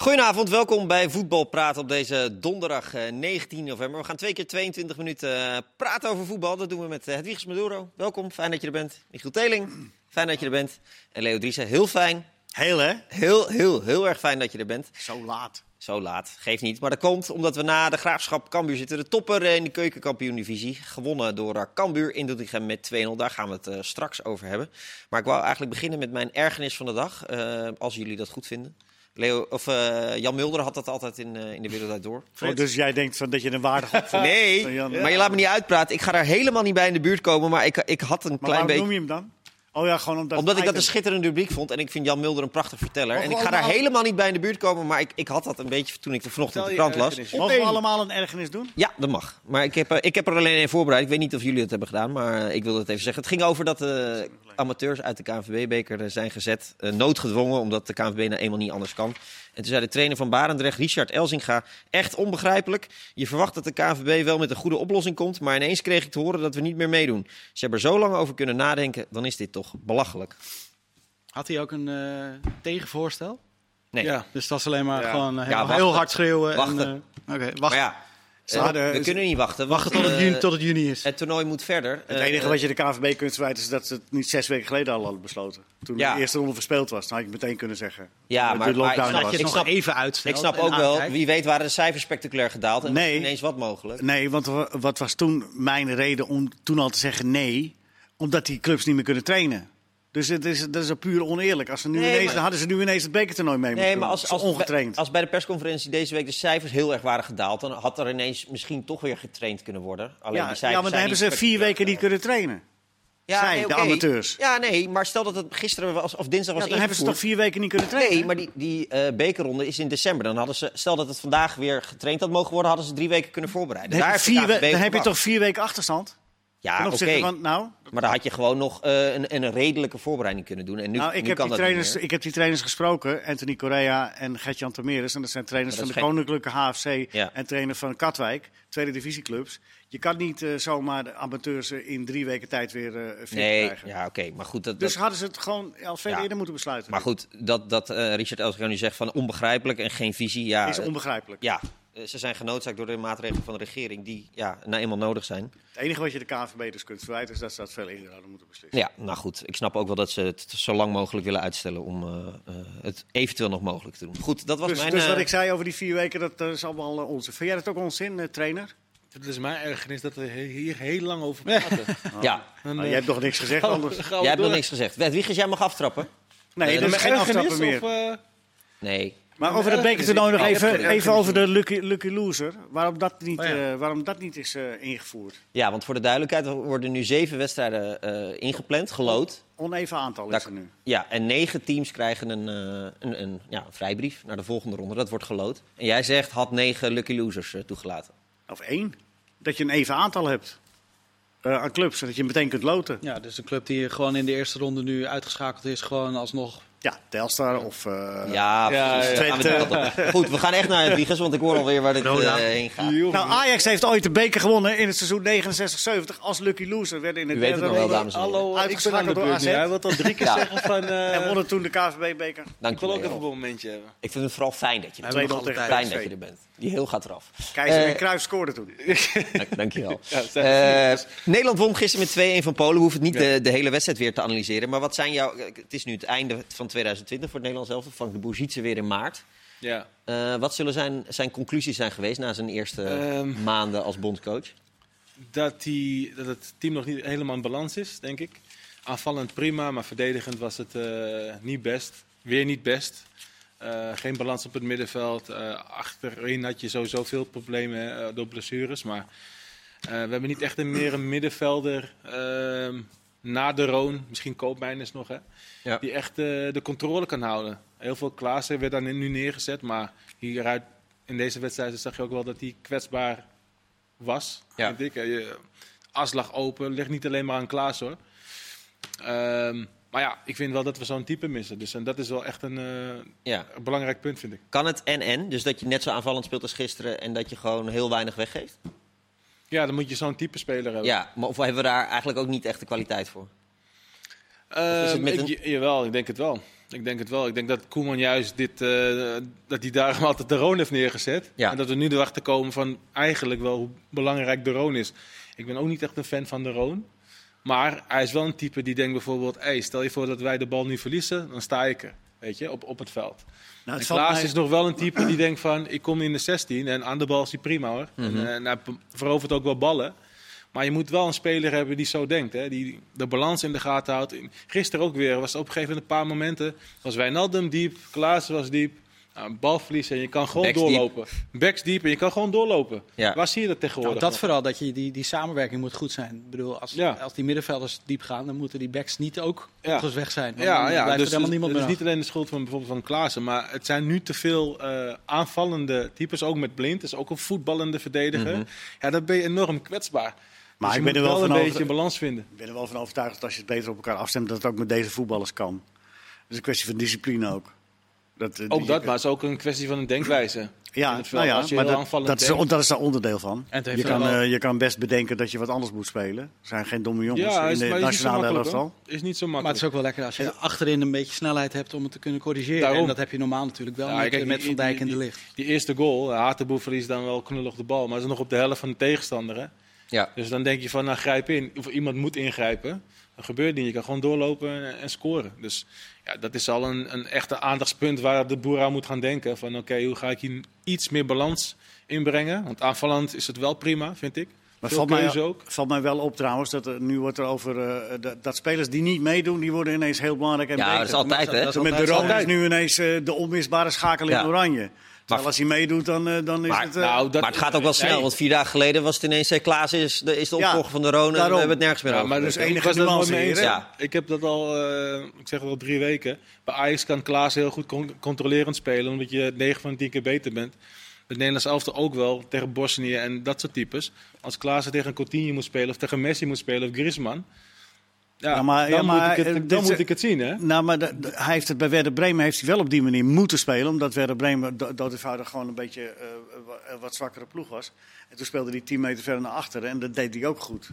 Goedenavond, welkom bij Voetbal Praten op deze donderdag eh, 19 november. We gaan twee keer 22 minuten eh, praten over voetbal. Dat doen we met uh, Hedwiges Maduro. Welkom, fijn dat je er bent. Michiel Teling, fijn dat je er bent. En Leo Driessen, heel fijn. Heel hè? Heel, heel, heel erg fijn dat je er bent. Zo laat. Zo laat, geeft niet. Maar dat komt omdat we na de Graafschap Cambuur zitten. De topper in de keukenkampioen-divisie. Gewonnen door Cambuur in Doetinchem met 2-0. Daar gaan we het uh, straks over hebben. Maar ik wou eigenlijk beginnen met mijn ergernis van de dag. Uh, als jullie dat goed vinden. Leo, of, uh, Jan Mulder had dat altijd in, uh, in de wereld door. Oh, dus jij denkt van dat je een waardig opvindt? nee, Jan, maar je laat me niet uitpraten. Ik ga daar helemaal niet bij in de buurt komen. Maar ik, ik had een maar klein beetje... noem je hem dan? Oh ja, gewoon omdat, omdat ik dat een schitterende rubriek vond. En ik vind Jan Mulder een prachtig verteller. Mogen en ik ga daar helemaal niet bij in de buurt komen. Maar ik, ik had dat een beetje toen ik er vanochtend de krant las. Mogen we allemaal een ergernis doen? Ja, dat mag. Maar ik heb, uh, ik heb er alleen een voorbereid. Ik weet niet of jullie het hebben gedaan. Maar ik wil het even zeggen. Het ging over dat de amateurs uit de KNVB-beker zijn gezet. Uh, noodgedwongen, omdat de KNVB nou eenmaal niet anders kan. En toen zei de trainer van Barendrecht, Richard Elzinga, echt onbegrijpelijk. Je verwacht dat de KNVB wel met een goede oplossing komt, maar ineens kreeg ik te horen dat we niet meer meedoen. Ze hebben er zo lang over kunnen nadenken, dan is dit toch belachelijk. Had hij ook een uh, tegenvoorstel? Nee. Ja, dus dat is alleen maar ja. gewoon uh, heel, ja, heel, hard schreeuwen. Wachten. En, uh, Oké, okay, wachten. Ja, hadden, we kunnen niet wachten. Wachten tot het, juni, tot het juni is. Het toernooi moet verder. Het enige wat je de KNVB kunt verwijten is dat ze het niet zes weken geleden al hadden besloten. Toen ja. de eerste ronde verspeeld was, dan had je meteen kunnen zeggen. Ja, maar, maar ik snap, je het nog even uitstelt. Ik snap ook wel, wie weet waren de cijfers spectaculair gedaald en nee, ineens wat mogelijk. Nee, want wat was toen mijn reden om toen al te zeggen nee? Omdat die clubs niet meer kunnen trainen. Dus het is, dat is puur oneerlijk. Als ze nu nee, ineens, maar... dan hadden ze nu ineens het bekertoernooi mee nee, maar als, als, ongetraind. Als bij de persconferentie deze week de cijfers heel erg waren gedaald... dan had er ineens misschien toch weer getraind kunnen worden. Alleen ja, die cijfers ja, maar dan hebben ze vier weken niet kunnen trainen. Ja, Zij, nee, de amateurs. Ja, nee, maar stel dat het gisteren was, of dinsdag was ja, dan hebben ze toch vier weken niet kunnen trainen? Nee, maar die, die uh, bekerronde is in december. Dan hadden ze, stel dat het vandaag weer getraind had mogen worden... hadden ze drie weken kunnen voorbereiden. Dan, Daar heb, vier we, dan heb je toch vier weken achterstand? Ja, oké. Okay. Nou, maar dan had je gewoon nog uh, een, een, redelijke voorbereiding kunnen doen. En nu, nou, ik, nu heb kan die trainers, ik heb die trainers gesproken, Anthony Correa en Gertjan Termeres. En dat zijn trainers dat van de geen... Koninklijke HFC ja. en trainer van Katwijk, tweede divisieclubs. Je kan niet uh, zomaar de amateurs in drie weken tijd weer uh, fit nee, krijgen. Ja, oké. Okay. Maar goed, dat, dus dat... hadden ze het gewoon al veel Ja. eerder moeten besluiten. Maar goed, dat, dat Richard Elsegaan nu zegt van onbegrijpelijk en geen visie. Ja, is onbegrijpelijk. Ja, eh, ze zijn genoodzaakt door de maatregelen van de regering die ja, nou eenmaal nodig zijn. Het enige wat je de KNVB dus kunt verwijten is dat ze dat veel eerder hadden moeten beslissen. Ja, nou goed. Ik snap ook wel dat ze het zo lang mogelijk willen uitstellen om uh, uh, het eventueel nog mogelijk te doen. Goed, dat was dus, mijn... Dus wat ik zei over die vier weken, dat, dat is allemaal onzin. Vind jij dat ook onzin, trainer? Het is mijn ergernis dat we hier heel lang over praten. oh. Ja. En, oh, jij hebt nog niks gezegd anders. Jij hebt nog niks gezegd. Wiegers, jij mag aftrappen. Nee, er is geen aftrappen meer. Of, nee. Maar over het bekertoernooi nog even, even over de lucky, lucky loser. Waarom dat niet, oh ja. uh, waarom dat niet is uh, ingevoerd? Ja, want voor de duidelijkheid worden nu zeven wedstrijden uh, ingepland, gelood. Oneven aantal is er nu. Ja, en negen teams krijgen een, een, een, ja, een vrijbrief naar de volgende ronde. Dat wordt gelood. En jij zegt, had negen lucky losers toegelaten. Of één. Dat je een even aantal hebt. aan clubs, zodat je meteen kunt loten. Ja, dus een club die gewoon in de eerste ronde nu uitgeschakeld is, gewoon alsnog ja, Telstar of uh, ja, ja, ja, We Goed, we gaan echt naar het Wiegers, want ik hoor alweer waar dit uh, heen gaat. Nou, Ajax heeft ooit de beker gewonnen in het seizoen 69-70 als lucky loser. Werden in het U weet het nog wel, dames en heren. Hallo, uitgeschakeld door AZ. Hij wil al drie keer ja. zeggen van... Uh, en wonnen toen de KVB-beker. Ik wil ook even een momentje hebben. Ik vind het vooral fijn dat je er bent. Altijd fijn dat je er bent. Die heel gaat eraf. Keizer en Cruijff scoorden toen. Dank, dankjewel. ja, Nederland won gisteren met 2-1 van Polen. We hoeven niet de, de hele wedstrijd weer te analyseren. Maar wat zijn jouw... Het is nu het einde van 2020 voor het Nederlands elftal. Vangt de Bourgietse weer in maart. Ja. Uh, wat zullen zijn, zijn conclusies zijn geweest na zijn eerste um, maanden als bondscoach? Dat, die, dat het team nog niet helemaal in balans is, denk ik. Aanvallend prima, maar verdedigend was het uh, niet best. Weer niet best. Uh, geen balans op het middenveld. achterin had je sowieso veel problemen door blessures. Maar we hebben niet echt een, meer een middenvelder ehm, na de Roon, misschien Koopmijners nog, hè, ja. die echt uh, de controle kan houden. Heel veel Klaassen werd dan nu neergezet, maar hieruit in deze wedstrijd zag je ook wel dat hij kwetsbaar was. Ja. Vind ik. Je, as lag open, ligt niet alleen maar aan Klaas hoor. Um, maar ja, ik vind wel dat we zo'n type missen. Dus en dat is wel echt een, uh, ja. een belangrijk punt, vind ik. Kan het en-en? Dus dat je net zo aanvallend speelt als gisteren en dat je gewoon heel weinig weggeeft? Ja, dan moet je zo'n type speler hebben. Ja, maar of hebben we daar eigenlijk ook niet echt de kwaliteit voor? Uh, ik, een... Jawel, ik denk het wel. Ik denk het wel. Ik denk dat Koeman juist dit, eh, dat hij daar altijd de Roon heeft neergezet. Ja. En dat we nu erachter komen van eigenlijk wel hoe belangrijk de Roon is. Ik ben ook niet echt een fan van de Roon. Maar hij is wel een type die denkt bijvoorbeeld... Hey, stel je voor dat wij de bal nu verliezen, dan sta ik er. Weet je, op, op het veld. Nou, het Klaas mij- is nog wel een type die denkt van... ik kom in de 16 en aan de bal is hij prima hoor. Mhm. en, eh, en hij verovert ook wel ballen. Maar je moet wel een speler hebben die zo denkt. Hè? Die de balans in de gaten houdt. Gisteren ook weer was er op een gegeven moment een paar momenten. Was Wijnaldum diep, Klaas was diep. Nou, balverlies en je kan gewoon Backs diep. doorlopen. Backs diep en je kan gewoon doorlopen. Ja. Waar zie je dat Nou, tegenwoordig? dat nog? vooral, dat je die, die samenwerking moet goed zijn. Ik bedoel, als, Ja. als die middenvelders diep gaan, dan moeten die backs niet ook Ja. weg zijn. Want Ja, ja blijft dus er helemaal het- niemand is niet alleen de schuld van bijvoorbeeld van Klaassen, maar het zijn nu te veel eh, aanvallende types, ook met Blind. Dat is ook een voetballende verdediger. Mhm. Ja, dan ben je enorm kwetsbaar. Maar dus ik je ben er wel wel van een over- beetje een balans vinden. Ik ben er wel van overtuigd dat als je het beter op elkaar afstemt, dat het ook met deze voetballers kan. Het is een kwestie van discipline ook. Dat, eh, Ook dat, maar het is ook een kwestie van een denkwijze. in Ja, nou ja Als je maar heel dat, dat, is, denkt. dat is daar onderdeel van. Je kan, wel- eh, je kan best bedenken dat je wat anders moet spelen. Er zijn geen domme jongens Ja, in de maar is niet zo nationale makkelijk. elftal. Is niet zo Maar het makkelijk. is ook wel lekker als je achterin een beetje snelheid hebt om het te kunnen corrigeren. Daarom. En dat heb je normaal natuurlijk wel Ja, met, kijk, met Van Dijk die- en De die- Ligt. Die eerste goal, Hatenboer verliest dan wel knullig de bal, maar dat is nog op de helft van de tegenstander. Hè? Ja. Dus dan denk je van, nou grijp in. Of iemand moet ingrijpen. Dat gebeurt niet. Je kan gewoon doorlopen en, en scoren. Dus ja, dat is al een, een echte aandachtspunt waar de boer aan moet gaan denken. Van oké, hoe ga ik hier iets meer balans inbrengen? Want aanvallend is het wel prima, vind ik. Maar valt mij, ook. valt mij wel op trouwens, dat er, nu wordt er over eh, dat, dat spelers die niet meedoen, die worden ineens heel belangrijk en Ja, beter. dat is altijd, hè? dat is Met de. Roon is nu ineens eh, de onmisbare schakel in Ja. oranje. Terwijl Maar- als hij meedoet, dan, eh, dan is Maar- het... eh, nou, dat- maar het gaat ook wel snel, Nee. want vier dagen geleden was het ineens... eh, Klaas is de, is de Ja, opvolger van de Rone en we daarom. hebben het nergens meer Ja, over. maar Dus enige nuance hier? Ja. Ik heb dat al, eh, ik zeg al drie weken. Bij Ajax kan Klaas heel goed con- controlerend spelen, omdat je 9 van 10 keer beter bent. Het Nederlands elftal ook wel, tegen Bosnië en dat soort types. Als Klaas tegen een Coutinho moet spelen, of tegen Messi moet spelen, of Griezmann. Ja, Ja, maar- dan, ja, maar, moet, ik eh, het, dan moet ik het zien, hè? Nou, maar de- de- hij heeft het bij Werder Bremen heeft hij wel op die manier moeten spelen. Omdat Werder Bremen do- dood eenvoudig gewoon een beetje eh, wa- wat zwakkere ploeg was. En toen speelde hij 10 meter verder naar achteren. En dat deed hij ook goed.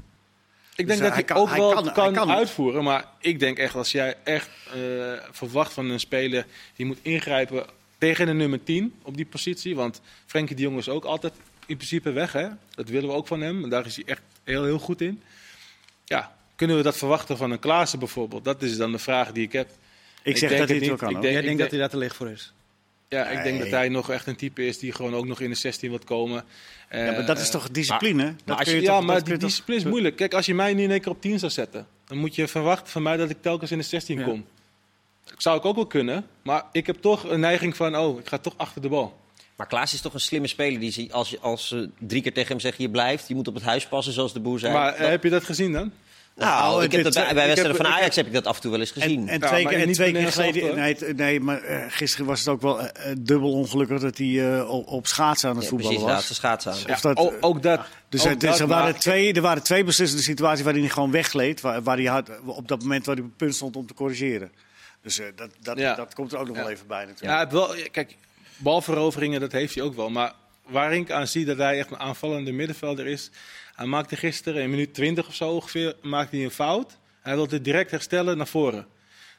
Ik Dus denk dat hij kan- ook wel kan- uitvoeren. Maar ik denk echt, als jij echt eh, verwacht van een speler die moet ingrijpen tegen de nummer 10 op die positie. Want Frenkie de Jong is ook altijd in principe weg. Hè? Dat willen we ook van hem. En daar is hij echt heel, heel goed in. Ja, kunnen we dat verwachten van een Klaassen bijvoorbeeld? Dat is dan de vraag die ik heb. Ik, zeg denk dat hij het wel kan. Ik denk- Jij denkt dat hij daar te licht voor is? Ja, ik denk dat hij nog echt een type is die gewoon ook nog in de 16 wil komen. ja, maar dat is Eh, toch discipline? maar dat als kun je- je ja, toch- maar dat kun die toch- discipline is moeilijk. Kijk, als je mij nu in één keer op 10 zou zetten, dan moet je verwachten van mij dat ik telkens in de 16 Ja. kom. Dat zou ik ook wel kunnen, maar ik heb toch een neiging van, oh, ik ga toch achter de bal. Maar Klaas is toch een slimme speler. Die als, als ze drie keer tegen hem zeggen, je blijft, je moet op het huis passen, zoals de boer zei. maar eh, Dat- heb je dat gezien dan? Nou, Nou, ik heb dat bij, wedstrijden van Ajax heb ik dat af en toe wel eens gezien. En, en Ja, twee, keer, en niet twee keer geleden. Nee, het- nee, maar eh, gisteren was het ook wel eh, eh, dubbel ongelukkig dat hij eh, op, op schaatsen aan het ja, voetballen precies, was. laatste schaats aan. Ja, Of dat- ook, ook dat. Dus, ook er- dus dat, er, waren twee, er waren twee beslissende situaties waarin hij gewoon weggleed. Waar, waar hij had, op dat moment waar hij op het punt stond om te corrigeren. Dus eh, dat, dat, Ja. dat komt er ook nog Ja. wel even bij natuurlijk. Ja, wel, kijk, balveroveringen, dat heeft hij ook wel. Maar waar ik aan zie dat hij echt een aanvallende middenvelder is. Hij maakte gisteren in minuut 20 of zo ongeveer maakte hij een fout. Hij wilde het direct herstellen naar voren.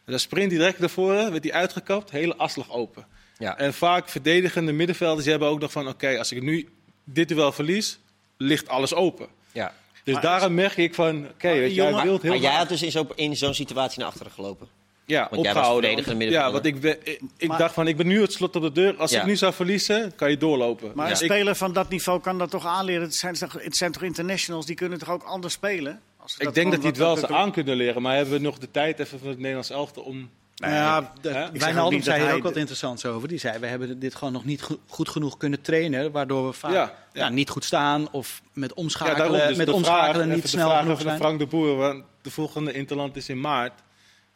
En dan sprint hij direct naar voren, werd hij uitgekapt, hele aslag open. Ja. En vaak verdedigende middenvelders die hebben ook nog van... oké, als ik nu dit duel verlies, ligt alles open. Ja. Dus Maar- daarom merk ik van... oké, jongen- wilt heel Maar jij had dus in zo'n in zo'n situatie naar achteren gelopen. Ja, Want jij was opgehouden. verdedigende Want- Ja, want ik, ben- ik, ik Maar- dacht van, ik ben nu het slot op de deur. Als Ja. ik nu zou verliezen, kan je doorlopen. Maar Ja. een speler van dat niveau kan dat toch aanleren? Het zijn, toch- het zijn toch internationals, die kunnen toch ook anders spelen? Als Ik denk dat hij het wel zou aan kunnen leren, maar hebben we nog de tijd even van het Nederlands elftal om... Nou ja, Wijnaldum zei hier hij ook wat interessants over. Die zei, we hebben dit gewoon nog niet go- goed genoeg kunnen trainen. Waardoor we vaak Ja, niet goed staan of met omschakelen. Dus met de omschakelen vraag, niet snel genoeg zijn. Frank de Boer, want de volgende Interland is in maart.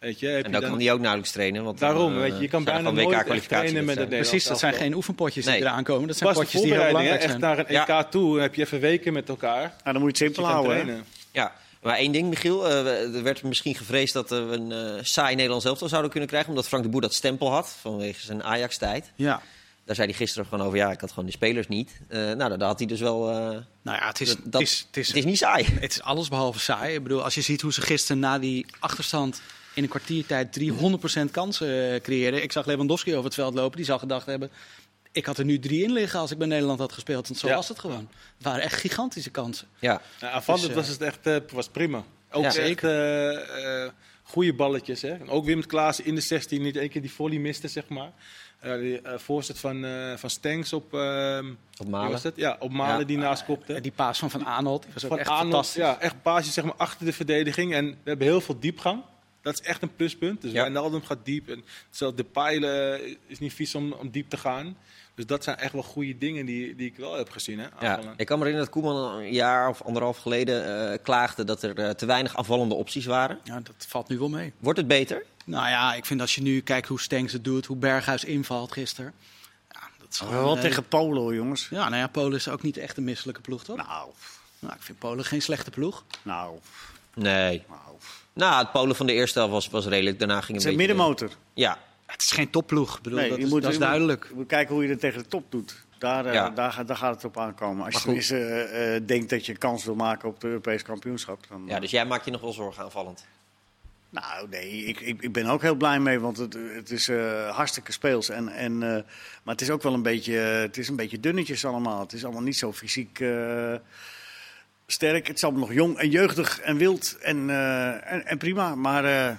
Weet je, heb En je dan kan hij ook nauwelijks trainen. Want Daarom, eh, weet je, je kan bijna nooit trainen met het Nederlands Precies, dat zijn geen oefenpotjes Nee. die eraan komen. Dat zijn potjes die heel belangrijk echt zijn. naar een EK toe. heb je even weken met elkaar. Nou, dan moet je het simpel kan houden. Ja, maar één ding, Michiel. eh, er werd misschien gevreesd dat we een eh, saai Nederlands elftal zouden kunnen krijgen. Omdat Frank de Boer dat stempel had vanwege zijn Ajax-tijd. Ja. Daar zei hij gisteren gewoon over, ja, ik had gewoon de spelers niet. Eh, nou, daar had hij dus wel... eh, Nou ja, het is, dat, het is, het is, het is niet saai. het is alles behalve saai. Ik bedoel, als je ziet hoe ze gisteren na die achterstand in een kwartiertijd 300% kansen eh, creëerde. Ik zag Lewandowski over het veld lopen. Die zou gedacht hebben, ik had er nu drie in liggen als ik bij Nederland had gespeeld. Want zo Ja. was het gewoon. Het waren echt gigantische kansen. Ja, Nou, aanvallend Dus, eh, was het echt eh, was prima. Ook Ja. zeker eh, goede balletjes. Hè. En ook weer met Klaassen in de 16 niet één keer die volley miste, zeg maar. Eh die eh, voorzet van, eh van Stenks op, ehm, op Malen. was? Ja, op Malen Ja. die naast kopte. Die paas van Van Aanholt die was ook van echt Arnold, fantastisch. Ja, echt paasjes zeg maar, achter de verdediging. En we hebben heel veel diepgang. Dat is echt een pluspunt. Dus Ja. Wijnaldum gaat diep. En zelfs de pijlen is niet vies om, om diep te gaan. Dus dat zijn echt wel goede dingen die, die ik wel heb gezien. Hè, Ja, ik kan me herinneren dat Koeman een jaar of anderhalf geleden eh, klaagde dat er eh, te weinig aanvallende opties waren. Ja, dat valt nu wel mee. Wordt het beter? Nou ja, ik vind als je nu kijkt hoe Stenks het doet, hoe Berghuis invalt gisteren. Ja, dat is gewoon, Wel eh, tegen Polen, hoor, jongens. Ja, nou ja, Polen is ook niet echt een misselijke ploeg, toch? Nou, Nou, ik vind Polen geen slechte ploeg. nou, Nee. nou. Nou, het Polen van de eerste helft was, was redelijk. Daarna ging Het het is een beetje... middenmotor. Ja, Het is geen topploeg, ik bedoel, Nee, dat, je is, moet- dat is duidelijk. Moet kijken hoe je het tegen de top doet. Daar, eh, Ja. daar, gaat- daar gaat het op aankomen. Als je eh, eh, denkt dat je kans wil maken op het Europees kampioenschap. Dan, ja, dus jij maakt je nog wel zorgen aanvallend. Nou, nee, ik, ik, ik ben ook heel blij mee, want het, het is eh, hartstikke speels. En, en, eh, maar het is ook wel een beetje, het is een beetje dunnetjes allemaal. Het is allemaal niet zo fysiek eh, sterk. Het is allemaal nog jong en jeugdig en wild en, eh, en, en prima. Maar eh,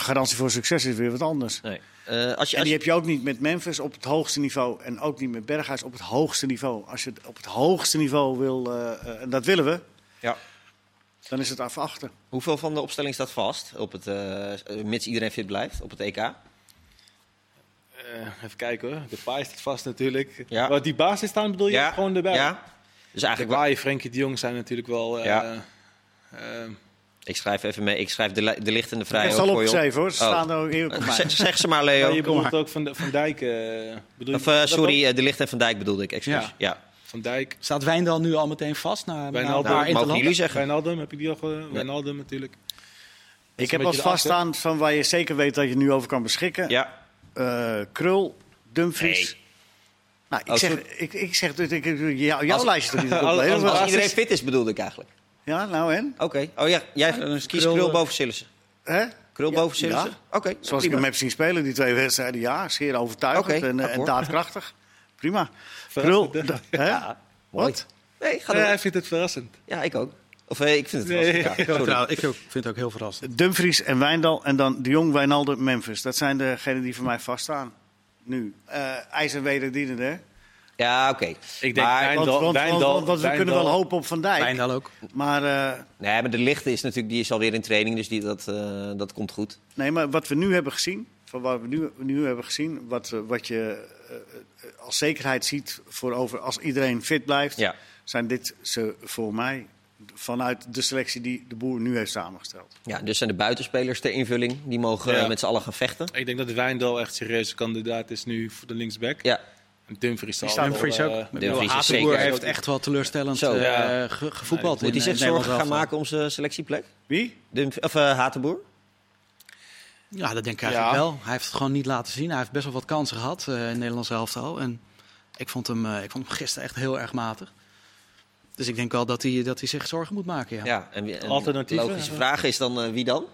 garantie voor succes is weer wat anders. Nee. Eh, als je, En die je- heb je ook niet met Memphis op het hoogste niveau. En ook niet met Berghuis op het hoogste niveau. Als je het op het hoogste niveau wil, en dat willen we, ja. dan is het afwachten. Hoeveel van de opstelling staat vast? Op het, eh, mits iedereen fit blijft op het EK? Eh, even kijken hoor. De paai staat vast natuurlijk. Ja. Wat die basis staan bedoel je? Gewoon erbij. Ja. Dus eigenlijk Baai, Frenkie de Jong zijn natuurlijk wel... eh, Ja. eh, ik schrijf even mee. Ik schrijf de, de licht en de vrije Het is al ook voor je op. opgeschreven hoor. Ze Oh. staan er op mij. Zeg, zeg ze maar, ja, Leo. je bedoelt ook van, de, van Dijk. eh, bedoel Of, sorry, ook? de licht en Van Dijk bedoelde ik. Excuus. Ja. Ja. Van Dijk. Staat Wijndal nu al meteen vast na, na een Wijnaldum. paar Nou, mogen jullie zeggen. Wijnaldum, heb ik die al ge... Wijnaldum natuurlijk. Ik heb de vaststaan van waar je zeker weet dat je nu over kan beschikken. Ja. Eh, Krul, Dumfries. Nou, ik zeg, ik, ik zeg dat ik, ik- jou- jouw Als- lijstje toch niet als- op als- lezen? Als basis- iedereen fit is, bedoelde ik eigenlijk. Ja, nou en? Oké. Oh ja, jij is kiest Krul, Krul eh, boven Sillissen. Hè? Krul Ja, boven Sillissen? ja. Oké. Zoals ik hem heb zien spelen, die twee wedstrijden, ja, zeer overtuigend en, eh, en akkoord. daadkrachtig. Prima. Krul, Verrassend, hè? Ja. Wat? Nee, ga Nee, door. hij vindt het verrassend. Ja, ik ook. Of eh, ik vind het Nee, wel. ja. Ja, Ik, vind het ook heel verrassend. Dumfries en Wijndal en dan de Jong, Wijnaldum, Memphis. Dat zijn degenen die voor mij vaststaan. Nu. Eh IJs en wederdienende, hè? Ja, oké. Ik denk Maar- Wijndal, Want, want, Wijndal, want, want we kunnen wel hopen op Van Dijk. Wijndal ook. Maar, eh, Nee, maar de lichte is natuurlijk, die is alweer in training, dus die, dat, eh, dat komt goed. nee, maar wat we nu hebben gezien, van wat we nu, nu hebben gezien, wat, wat je als zekerheid ziet voor over als iedereen fit blijft, Ja. zijn dit ze voor mij vanuit de selectie die de boer nu heeft samengesteld. ja, dus zijn de buitenspelers ter invulling, die mogen Ja. eh, met z'n allen gaan vechten. Ik denk dat Wijndal echt serieuze kandidaat is nu voor de linksback. Ja, En Dumfries wel, Dumfries eh, ook. Dumfries Hatenboer heeft echt wel teleurstellend Zo. eh, Ja. ge- gevoetbald moet hij zich zorgen gaan maken om zijn selectieplek? Wie? Dumf of uh, Hatenboer? Ja, dat denk ik eigenlijk Ja. wel. Hij heeft het gewoon niet laten zien. Hij heeft best wel wat kansen gehad eh, in het Nederlands elftal. En ik vond, hem, eh, ik vond hem gisteren echt heel erg matig. Dus ik denk wel dat hij, dat hij zich zorgen moet maken. Ja. Ja, en, wie- en Alternatieven? De logische vraag is dan eh, wie dan?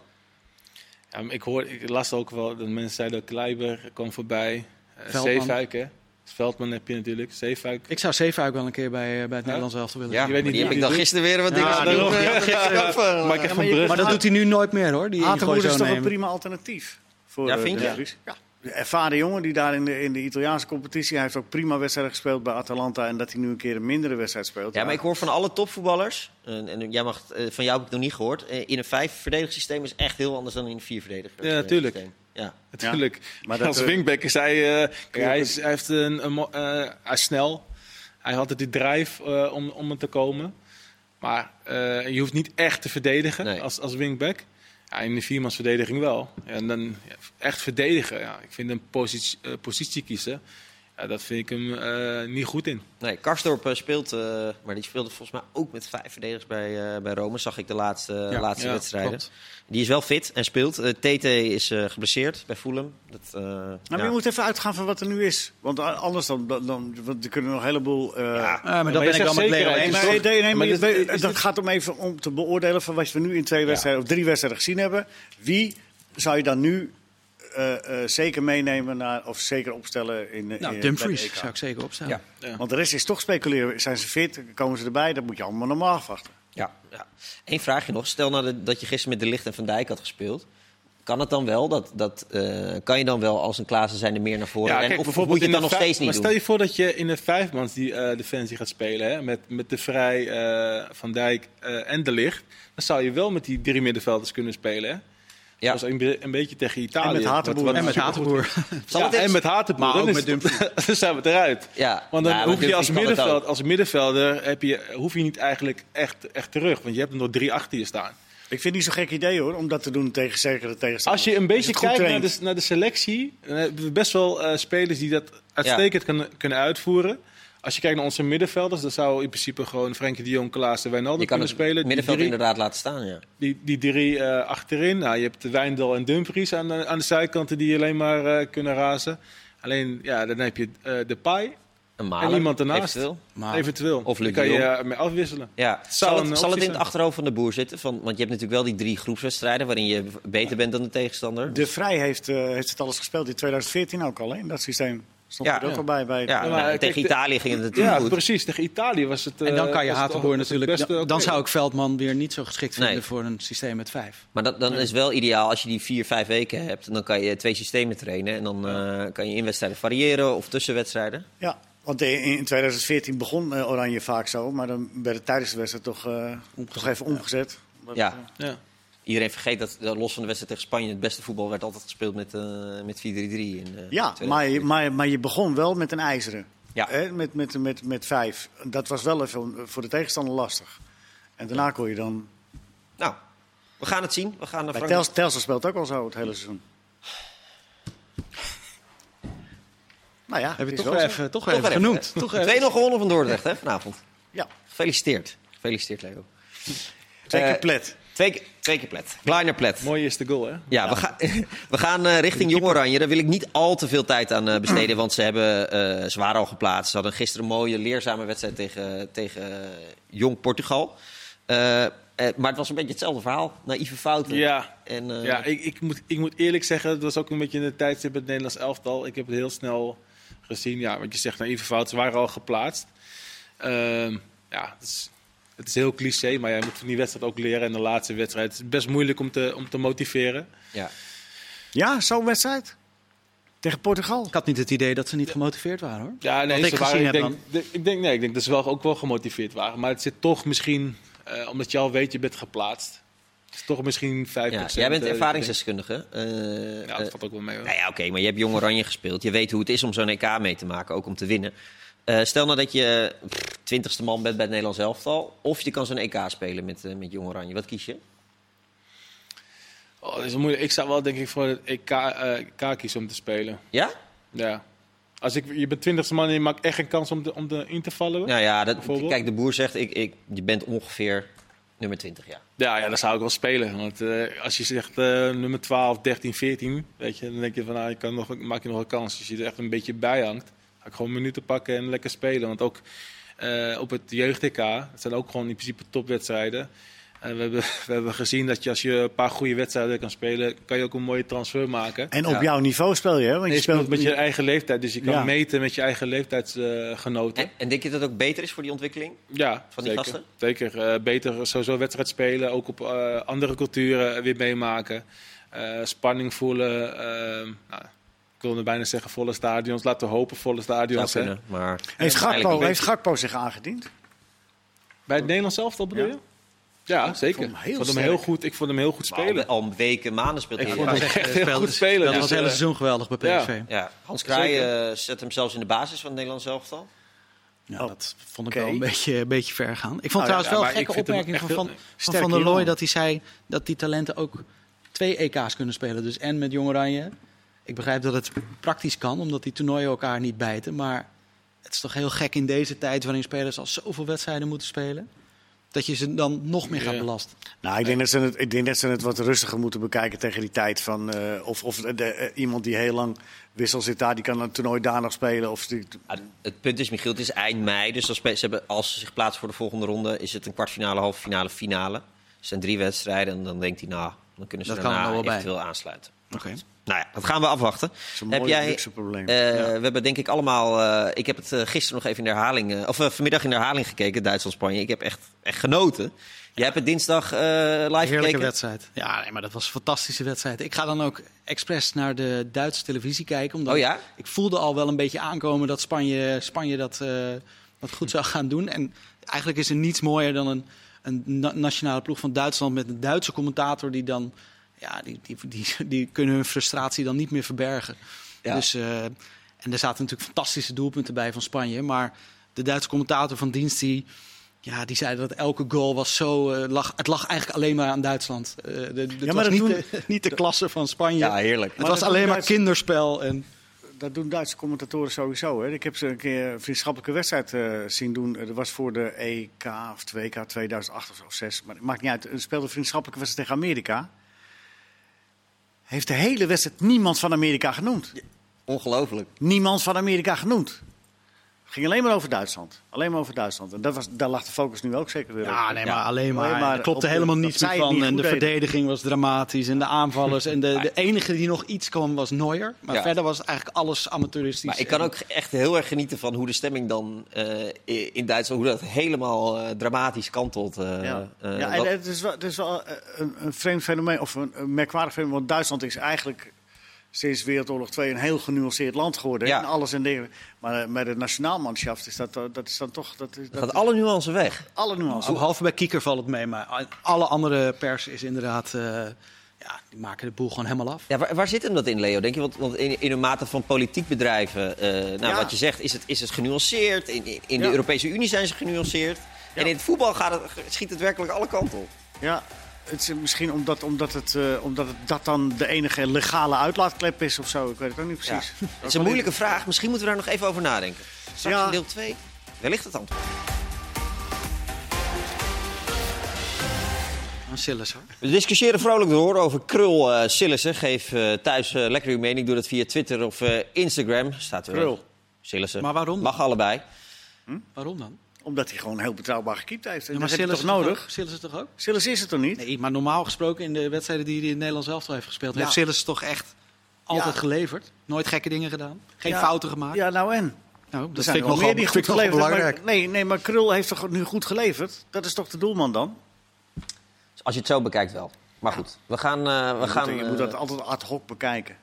Ja, ik, hoor, ik las ook wel dat mensen zeiden dat Kleiber kwam voorbij. Uh, Veldman. Zeefuik, hè. Veldman heb je natuurlijk. Zeefuik. Ik zou Zeefuik wel een keer bij, eh, bij het Nederlands elftal willen Ja, zien. weet niet die heb ik dan gisteren weer wat Ja, dingen doen. Ja, gisteren Maar Ja, van je- dat doet hij nu nooit meer hoor. Die, is toch een prima alternatief voor Ja, vind je? Ja. De ervaren jongen die daar in de, in de Italiaanse competitie... Hij heeft ook prima wedstrijden gespeeld bij Atalanta... en dat hij nu een keer een mindere wedstrijd speelt. Ja, maar ik hoor van alle topvoetballers, en, en jij mag, eh, van jou heb ik nog niet gehoord, eh, in een vijf verdedigingssysteem is echt heel anders dan in een vier verdediger. Ja, natuurlijk. Ja. Natuurlijk. Maar dat, Als eh, wingback is hij... eh, hij, is, hij, heeft een, een, eh, hij is snel. Hij had het die drive eh, om, om er te komen. Maar eh, je hoeft niet echt te verdedigen Nee. als, als wingback. Ja, in de viermansverdediging wel. En dan echt verdedigen. Ja. Ik vind een positie, eh, positie kiezen. Ja, dat vind ik hem eh, niet goed in. Nee, Karsdorp eh, speelt, eh, maar die speelde volgens mij ook met vijf verdedigers bij, eh, bij Rome, zag ik de laatste, Ja, laatste ja, wedstrijden. klopt. Die is wel fit en speelt. TT is eh, geblesseerd bij Fulham. Dat, eh, Nou, maar ja. je moet even uitgaan van wat er nu is. Want anders dan, dan, dan want er kunnen nog een heleboel... eh, Ja, maar maar dat ben ik wel met Leo zekerheid. Nee, nee, nee, maar is dat dit- gaat om even om te beoordelen van wat we nu in twee wedstrijden of drie wedstrijden gezien hebben. Wie zou je dan nu eh, eh, zeker meenemen naar, of zeker opstellen in, eh, Nou, in Dumfries zou ik zeker opstellen. Ja. Ja. Want de rest is toch speculeren. Zijn ze fit? Komen ze erbij? Dat moet je allemaal normaal afwachten. Ja, ja. Eén vraagje nog. Stel nou dat- dat je gisteren met De Licht en Van Dijk had gespeeld. Kan het dan wel? Dat, dat, eh, kan je dan wel als een Klaassen zijn er meer naar voren rennen? Of moet je het dan in de nog vijf- steeds niet maar doen? stel je voor dat je in de vijfmans die eh, defensie gaat spelen, hè, met, met De Vrij, eh, Van Dijk eh, en De Licht, dan zou je wel met die drie middenvelders kunnen spelen. Hè? Ja. Zoals een, be- een beetje tegen Italië. En met Hatenboer. Wat En met Hatenboer. Zal Ja, en met Hatenboer. Maar dan, ook met het- dan zijn we eruit. Ja. Want dan Ja, hoef je als, middenveld, als middenvelder heb je, hoef je niet eigenlijk echt, echt terug. Want je hebt er nog drie achter je staan. Ik vind het niet zo'n gek idee hoor, om dat te doen tegen zekere tegenstanders. Als je een beetje kijkt naar de, naar de selectie, dan hebben we best wel eh, spelers die dat uitstekend kunnen, kunnen uitvoeren. Als je kijkt naar onze middenvelders, dan zou in principe gewoon Frenkie de Jong, Klaas en Wijnaldum kunnen het spelen. Die middenveld drie, inderdaad laten staan, ja. die, die drie eh, achterin. Nou, je hebt Wijndal en Dumfries aan de, aan de zijkanten die alleen maar eh, kunnen razen. Alleen, ja, dan heb je eh de Pai, En iemand ernaast. eventueel. Maar eventueel. Of Luc kan de je mee afwisselen. Ja. Zal, het, zal het optie in het achterhoofd van de boer zitten? Van, want je hebt natuurlijk wel die drie groepswedstrijden waarin je beter bent dan de tegenstander. De Vrij heeft, eh, heeft het alles gespeeld in 2014 ook al, hè, in dat systeem. Stond Ja. er ook Ja. al bij. bij ja, maar nou, kijk, tegen Italië ging het natuurlijk Ja, goed. precies. Tegen Italië was het. En dan eh, kan je Hatenboer natuurlijk... Dan, zou ik Veldman weer niet zo geschikt vinden Nee. voor een systeem met vijf. Maar dat, dan is het wel ideaal als je die vier, vijf weken hebt. En dan kan je twee systemen trainen. En dan eh, kan je in wedstrijden variëren of tussen wedstrijden. Ja, want in in 2014 begon eh, Oranje vaak zo, maar dan werd het tijdens de wedstrijd toch, eh, toch even omgezet. Ja. Ja. Iedereen vergeet dat los van de wedstrijd tegen Spanje... het beste voetbal werd altijd gespeeld met, eh, met 4-3-3. in, eh, ja 2014. maar, je- maar, maar je begon wel met een ijzeren. Ja. Hè, met, met, met, met vijf. Dat was wel even voor de tegenstander lastig. En daarna kon je dan... Nou, we gaan het zien. We gaan naar Bij Frankrijk. Tels, Telstar speelt ook al zo het hele seizoen. Nou ja, Heb je toch wel even, toch Toch even genoemd. Toch even. 2-0 gewonnen van Dordrecht hè, vanavond. Ja, Gefeliciteerd. Gefeliciteerd, Leo. zeker Eh, plet. Twee, keer- twee keer plet. Kleiner plet. Mooi is de goal, hè? Ja, we, gaan we gaan eh, richting Jong Oranje. Daar wil ik niet al te veel tijd aan eh, besteden, want ze hebben eh zwaar al geplaatst. Ze hadden gisteren een mooie, leerzame wedstrijd tegen, tegen Jong Portugal. Maar het was een beetje hetzelfde verhaal. Naïeve fouten. Ja, En, ja ik, ik, moet, ik moet eerlijk zeggen, het was ook een beetje in de tijdstip het Nederlands elftal. Ik heb het heel snel gezien. Ja, wat je zegt, naïeve fouten, ze waren al geplaatst. Ehm, ja, is, het is heel cliché, maar jij moet van die wedstrijd ook leren. En de laatste wedstrijd het is best moeilijk om te, om te motiveren. ja. Ja, zo'n wedstrijd. Tegen Portugal. Ik had niet het idee dat ze niet gemotiveerd waren hoor. Ja, nee, ik ze waren, gezien ik, denk, de- ik, denk, nee, ik denk dat ze wel, ook wel gemotiveerd waren. Maar het zit toch misschien, eh, omdat je al weet, je bent geplaatst. Het is toch misschien 5%. Ja, jij bent eh, ervaringsdeskundige. Eh, Ja, dat valt ook wel mee. hoor. Nou ja, oké, maar je hebt Jong Oranje gespeeld. Je weet hoe het is om zo'n EK mee te maken, ook om te winnen. Eh, stel nou dat je pff, twintigste man bent bij het Nederlands elftal. Of je kan zo'n EK spelen met, eh, met Jong Oranje. Wat kies je? Oh, dat is moeilijk. Ik zou wel denk ik voor het EK, eh, EK kiezen om te spelen. Ja? Ja. Als ik, je bent twintigste man en je maakt echt geen kans om, te, om te, in te vallen. Nou ja, dat, kijk, de boer zegt, ik, ik, je bent ongeveer nummer 20, ja. Ja, ja, dan zou ik wel spelen. Want eh, als je zegt eh, nummer 12, 13, 14, weet je, dan denk je van, nou, je kan nog, maak je nog een kans. Als je er echt een beetje bij hangt, ik gewoon minuten pakken en lekker spelen. Want ook eh, op het jeugd-EK, het zijn ook gewoon in principe topwedstrijden. En we, hebben, we hebben gezien dat je als je een paar goede wedstrijden kan spelen, kan je ook een mooie transfer maken. En op Ja. jouw niveau speel je, hè? Want je je speelt met je eigen leeftijd, dus je kan Ja. meten met je eigen leeftijdsgenoten. En, en denk je dat het ook beter is voor die ontwikkeling? Ja, Van die zeker. gasten? Zeker. Eh, beter sowieso wedstrijd spelen, ook op eh, andere culturen weer meemaken. Eh, spanning voelen. eh, nou, ik wilde bijna zeggen volle stadions. Laten we hopen volle stadions. hè. maar... heeft, Gakpo, niet. heeft Gakpo zich aangediend? Bij het Nederlands elftal bedoel Ja. je? Ja, zeker. vond hem heel ik vond hem heel goed, ik vond hem heel goed spelen. Al, al weken, maanden speelt Ik hij. vond Ja. hem echt heel speelde- goed spelen. Dat Dus, was het hele seizoen geweldig bij ja. PSV. Ja, Ja, Hans Kraai eh, zet hem zelfs in de basis van het Nederlands elftal. dat vond ik wel een beetje, een beetje ver gaan. Ik vond Nou, trouwens ja, wel een gekke ik opmerking van, van, van Van der Looy dat hij zei dat die talenten ook twee EK's kunnen spelen. Dus en met Jong Oranje. Ik begrijp dat het praktisch kan, omdat die toernooien elkaar niet bijten. Maar het is toch heel gek in deze tijd waarin spelers al zoveel wedstrijden moeten spelen. Dat je ze dan nog meer gaat Ja. belasten. Nou, ik denk, dat ze het, ik denk dat ze het wat rustiger moeten bekijken tegen die tijd. Van, eh, of of de, eh, iemand die heel lang wissel zit daar, die kan een toernooi daar nog spelen. Of die, Ja, het punt is, Michiel, het is eind mei. Dus als, ze hebben, als ze zich plaatsen voor de volgende ronde, is het een kwartfinale, halve finale, finale. Er zijn drie wedstrijden en dan denkt hij, nou, Dan kunnen ze Dat kan er daarna nog wel bij. eventueel aansluiten. Oké. Nou ja, dat gaan we afwachten. Dat is een Heb mooi jij, luxe probleem. Eh, Ja. We hebben denk ik allemaal. eh, ik heb het eh, gisteren nog even in de herhaling. of vanmiddag in de herhaling gekeken, Duitsland-Spanje. Ik heb echt, echt genoten. Jij hebt het dinsdag eh, live Heerlijke gekeken. wedstrijd. Ja, nee, maar dat was een fantastische wedstrijd. Ik ga dan ook expres naar de Duitse televisie kijken. Omdat Oh ja? ik voelde al wel een beetje aankomen dat Spanje, Spanje dat, eh, dat goed zou gaan doen. En eigenlijk is er niets mooier dan een, een na- nationale ploeg van Duitsland met een Duitse commentator die dan. Ja, die, die, die, die kunnen hun frustratie dan niet meer verbergen. Ja. Dus, eh, en er zaten natuurlijk fantastische doelpunten bij van Spanje. Maar de Duitse commentator van dienst die. Ja, die zei dat elke goal was zo. lag, het lag eigenlijk alleen maar aan Duitsland. Eh de, de, het maar was dat niet, doen- de, niet de klasse van Spanje. Ja, heerlijk. het Maar was alleen maar kinderspel. En, Dat doen Duitse commentatoren sowieso. Hè. Ik heb ze een keer een vriendschappelijke wedstrijd eh, zien doen. Eh, Dat was voor de EK of 2K 2008 of zo, of 6. Maar het maakt niet uit. Ze speelde een vriendschappelijke wedstrijd tegen Amerika. Heeft de hele wedstrijd niemand van Amerika genoemd. Ongelooflijk. Niemand van Amerika genoemd. Het ging alleen maar over Duitsland. Alleen maar over Duitsland. En dat was, daar lag de focus nu ook zeker weer op. ja, nee, maar Ja. alleen maar. Alleen maar er klopte op de- helemaal niets meer het van. niet En de deden. verdediging was dramatisch. En de aanvallers. En de, de enige die nog iets kwam was Neuer. Maar Ja. verder was het eigenlijk alles amateuristisch. Maar ik kan ook echt heel erg genieten van hoe de stemming dan eh, in Duitsland, hoe dat helemaal eh, dramatisch kantelt. eh, Ja, eh, ja en het is wel, het is wel een, een vreemd fenomeen, of een, een merkwaardig fenomeen. Want Duitsland is eigenlijk sinds Wereldoorlog 2 een heel genuanceerd land geworden. Ja. En alles en dingen. Maar eh, met het nationaalmanschaft is dat, eh, dat is dan toch... Dat, is, dat gaat alle nuances weg. alle nuances. Behalve bij Kieker valt het mee. Maar alle andere pers is inderdaad. eh, ja, die maken de boel gewoon helemaal af. Ja, waar, waar zit hem dat in, Leo? Denk je, want, want in, in een mate van politiek bedrijven, eh, nou, Ja. wat je zegt, is het, is het genuanceerd. In, in de Ja. Europese Unie zijn ze genuanceerd. En in het voetbal gaat het, schiet het werkelijk alle kanten op. Ja, het is misschien omdat, omdat, het, eh, omdat het dat dan de enige legale uitlaatklep is of zo. Ik weet het ook niet Ja. precies. Het is een moeilijke vraag. Misschien moeten we daar nog even over nadenken. Straks Ja. in deel 2. Wellicht het antwoord. Een Sillis hoor. We discussiëren vrolijk door over Krul eh Sillissen. Geef eh, thuis lekker uw mening. Doe dat via Twitter of eh, Instagram. Staat er. Krul. Sillissen. Maar waarom? Mag allebei. Waarom dan? Omdat hij gewoon heel betrouwbaar gekiept heeft. En Ja, dat toch is nodig? Sillis is toch ook? Silas is het toch niet? Nee, maar normaal gesproken in de wedstrijden die hij in het Nederlands elftal heeft gespeeld, Ja. heeft Sillis toch echt altijd Ja. geleverd. Nooit gekke dingen gedaan. Geen Ja. fouten gemaakt. Ja, nou en? Nou, dat zijn vind ik wel nog meer die goed geleverd belangrijk. Maar, nee, nee, maar Krul heeft toch nu goed geleverd? Dat is toch de doelman dan? Als je het zo bekijkt wel. Maar goed, we gaan... eh, we Je gaan moet, je eh, moet dat altijd ad hoc bekijken.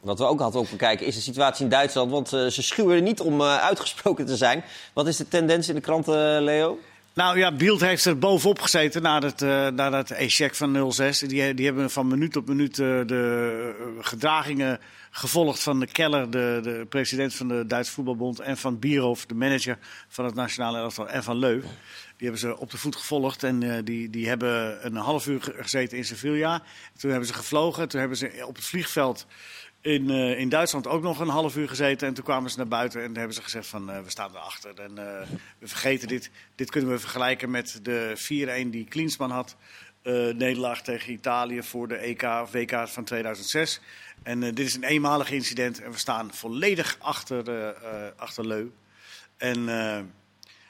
Wat we ook ad hoc bekijken is de situatie in Duitsland. Want eh, ze schuwen er niet om eh, uitgesproken te zijn. Wat is de tendens in de kranten, eh, Leo? Nou ja, Bielt heeft er bovenop gezeten na dat, eh na dat e-check van 06. Die, die hebben van minuut op minuut eh, de eh, gedragingen gevolgd van de Keller, de, de president van de Duitse voetbalbond, en van Bierhoff, de manager van het nationale elftal, en van Leu. Die hebben ze op de voet gevolgd en eh, die, die hebben een half uur ge- gezeten in Sevilla. Toen hebben ze gevlogen, toen hebben ze op het vliegveld in, eh, in Duitsland ook nog een half uur gezeten. En toen kwamen ze naar buiten en hebben ze gezegd van eh, we staan erachter. En eh, we vergeten dit. Dit kunnen we vergelijken met de 4-1 die Klinsman had. nederlaag tegen Italië voor de EK WK van 2006. En dit is een eenmalig incident en we staan volledig achter, achter Leu. En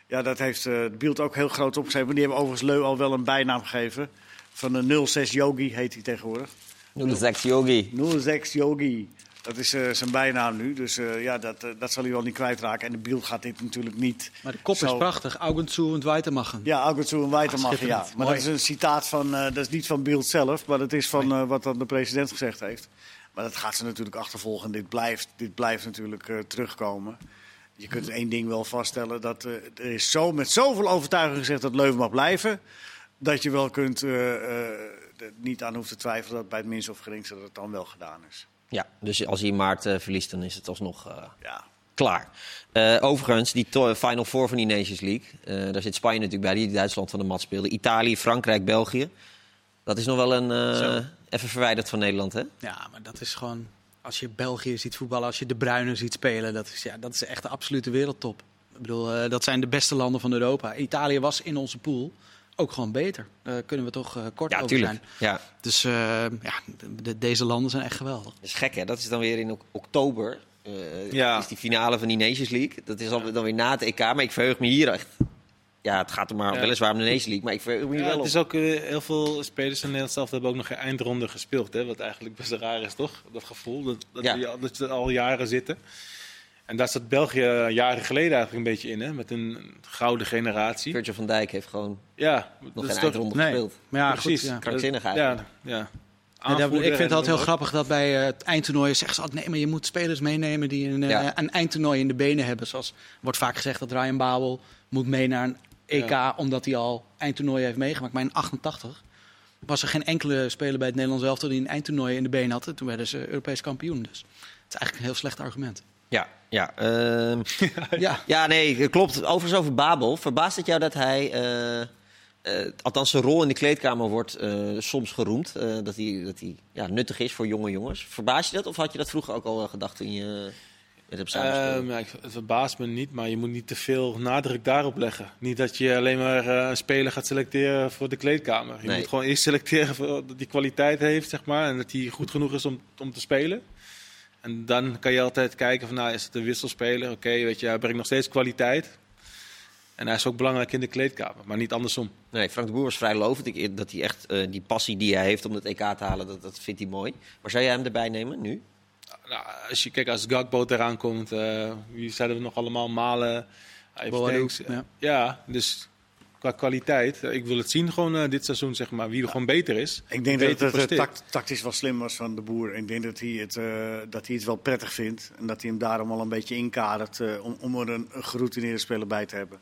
ja, dat heeft eh Bielt ook heel groot opgeschreven. Die hebben overigens Leu al wel een bijnaam gegeven. Van de 06 Yogi heet hij tegenwoordig. 06 Yogi. 06 Yogi. Dat is eh, zijn bijnaam nu. Dus eh, ja, dat, eh, dat zal hij wel niet kwijtraken. En de Bielt gaat dit natuurlijk niet. Maar de kop zo- is prachtig. Augen zu en weitermachen. Ja, August en Weitermachen, ja. Maar Mooi. dat is een citaat van, eh, dat is niet van Bielt zelf, maar dat is van eh, wat dan de president gezegd heeft. Maar dat gaat ze natuurlijk achtervolgen. Dit blijft, dit blijft natuurlijk eh, terugkomen. Je kunt één ding wel vaststellen, dat eh, er is zo, met zoveel overtuiging gezegd dat Leuven mag blijven, dat je wel kunt, eh, eh, er niet aan hoeft te twijfelen dat bij het minste of geringste dat het dan wel gedaan is. Ja, dus als hij in maart eh, verliest, dan is het alsnog eh, Ja. klaar. Eh, overigens, die Final Four van die Nations League. eh, daar zit Spanje natuurlijk bij, die Duitsland van de mat speelde. Italië, Frankrijk, België. Dat is nog wel een... eh, even verwijderd van Nederland, hè? Ja, maar dat is gewoon... Als je België ziet voetballen, als je de Bruinen ziet spelen... dat is, ja, dat is echt de absolute wereldtop. Ik bedoel, eh, dat zijn de beste landen van Europa. Italië was in onze pool ook gewoon beter. Kunnen we toch eh, kort Ja, over tuurlijk. zijn. Ja, Dus eh, ja, de- de- deze landen zijn echt geweldig. dat is gek, hè? Dat is dan weer in ok- oktober. eh Ja. is die finale van die Nations League. Dat is dan weer na het EK, maar ik verheug me hier echt ja, het gaat er maar Ja. weliswaar om de Nation League, maar ik verheug me hier Ja, wel het op. is ook heel veel spelers in Nederland zelf hebben ook nog geen eindronde gespeeld. Hè? Wat eigenlijk best raar is, toch? Dat gevoel dat, dat, Ja. die dat ze er al jaren zitten. En daar zat België jaren geleden eigenlijk een beetje in, hè? met een gouden generatie. Virgil van Dijk heeft gewoon Ja, nog dat geen eindronde Nee. gespeeld. Maar ja, Precies. goed, ja. Krankzinnig Ja, eigenlijk. ja. Ja, daar- Aanvoerder ik vind het altijd heel grappig dat bij het eindtoernooi zegt ze altijd... nee, maar je moet spelers meenemen die een, eh, Ja. een eindtoernooi in de benen hebben. Zoals wordt vaak gezegd dat Ryan Babel moet mee naar een EK... omdat hij al eindtoernooien heeft meegemaakt. Maar in 88 was er geen enkele speler bij het Nederlands elftal... die een eindtoernooi in de benen had. En toen werden ze Europees kampioen. Dus het is eigenlijk een heel slecht argument. Ja, ja. ehm, Ja, ja, nee, klopt. Overigens over Babel. Verbaast het jou dat hij, eh, eh, althans zijn rol in de kleedkamer wordt eh, soms geroemd, dat hij, dat hij ja, nuttig is voor jonge jongens. Verbaas je dat of had je dat vroeger ook al gedacht toen je met hem? Ehm, ja, het verbaast me niet, maar je moet niet te veel nadruk daarop leggen. Niet dat je alleen maar een speler gaat selecteren voor de kleedkamer. Je Nee. moet gewoon eerst selecteren voor, dat hij kwaliteit heeft, zeg maar. En dat hij goed genoeg is om, om te spelen. En dan kan je altijd kijken van, nou, is het een wisselspeler? Oké, weet je, hij brengt nog steeds kwaliteit. En hij is ook belangrijk in de kleedkamer, maar niet andersom. Nee, Frank de Boer was vrij lovend. Ik, dat hij echt eh, die passie die hij heeft om het EK te halen, dat, dat vindt hij mooi. Maar zou jij hem erbij nemen nu? Nou, als je kijkt, als Gakbo eraan komt, eh, wie zeiden we nog allemaal? Malen, ja. ja, dus qua kwaliteit, ik wil het zien gewoon eh, dit seizoen, zeg maar, wie er gewoon beter is. Ik denk Beter dat het eh, tact- tactisch wel slim was van de boer. Ik denk dat hij het, eh, dat hij het wel prettig vindt. En dat hij hem daarom al een beetje inkadert om, om er een, een geroutineerde speler bij te hebben.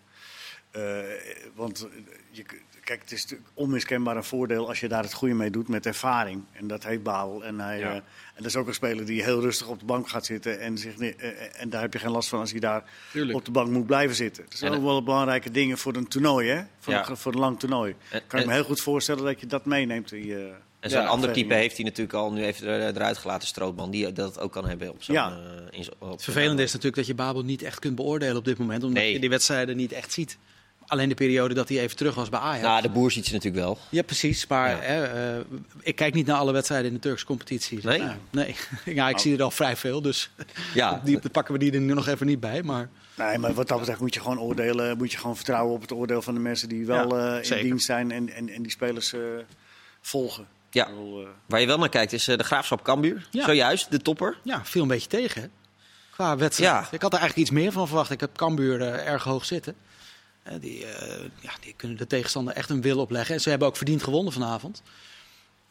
Want je, kijk, het is natuurlijk onmiskenbaar een voordeel als je daar het goede mee doet met ervaring. En dat heeft Babel. En, hij, Ja. eh, en dat is ook een speler die heel rustig op de bank gaat zitten. En, zich, eh, eh, en daar heb je geen last van als hij daar Tuurlijk. op de bank moet blijven zitten. Dat zijn ook wel belangrijke dingen voor een toernooi, hè? Voor, Ja. een, voor een lang toernooi. En- kan ik me heel goed voorstellen dat je dat meeneemt. Die, En zo'n Ja, ander type heeft hij natuurlijk al nu even er- eruit gelaten, Strootman, die dat ook kan hebben op zo'n... Ja. in zo- op Het vervelende is natuurlijk dat je Babel niet echt kunt beoordelen op dit moment. Omdat Nee. je die wedstrijden niet echt ziet. Alleen de periode dat hij even terug was bij Ajax. Nou, de boer ziet ze natuurlijk wel. Ja, precies. Maar Ja. Hè, eh, ik kijk niet naar alle wedstrijden in de Turkse competitie. Nee? Nee. ja, ik zie er al vrij veel. Dus Ja, die, pakken we die er nu nog even niet bij. Maar Nee, maar wat dat betreft moet je gewoon oordelen, moet je gewoon vertrouwen op het oordeel van de mensen die wel Ja, eh, in zeker. dienst zijn en, en, en die spelers eh, volgen. Ja. Bedoel, eh, waar je wel naar kijkt is de Graafschap Cambuur. Ja. Zojuist, de topper. ja, viel een beetje tegen. hè. Qua wedstrijd. Ja. Ik had er eigenlijk iets meer van verwacht. Ik heb Cambuur eh, erg hoog zitten. Eh, die, eh, ja, die kunnen de tegenstander echt een wil opleggen. En ze hebben ook verdiend gewonnen vanavond.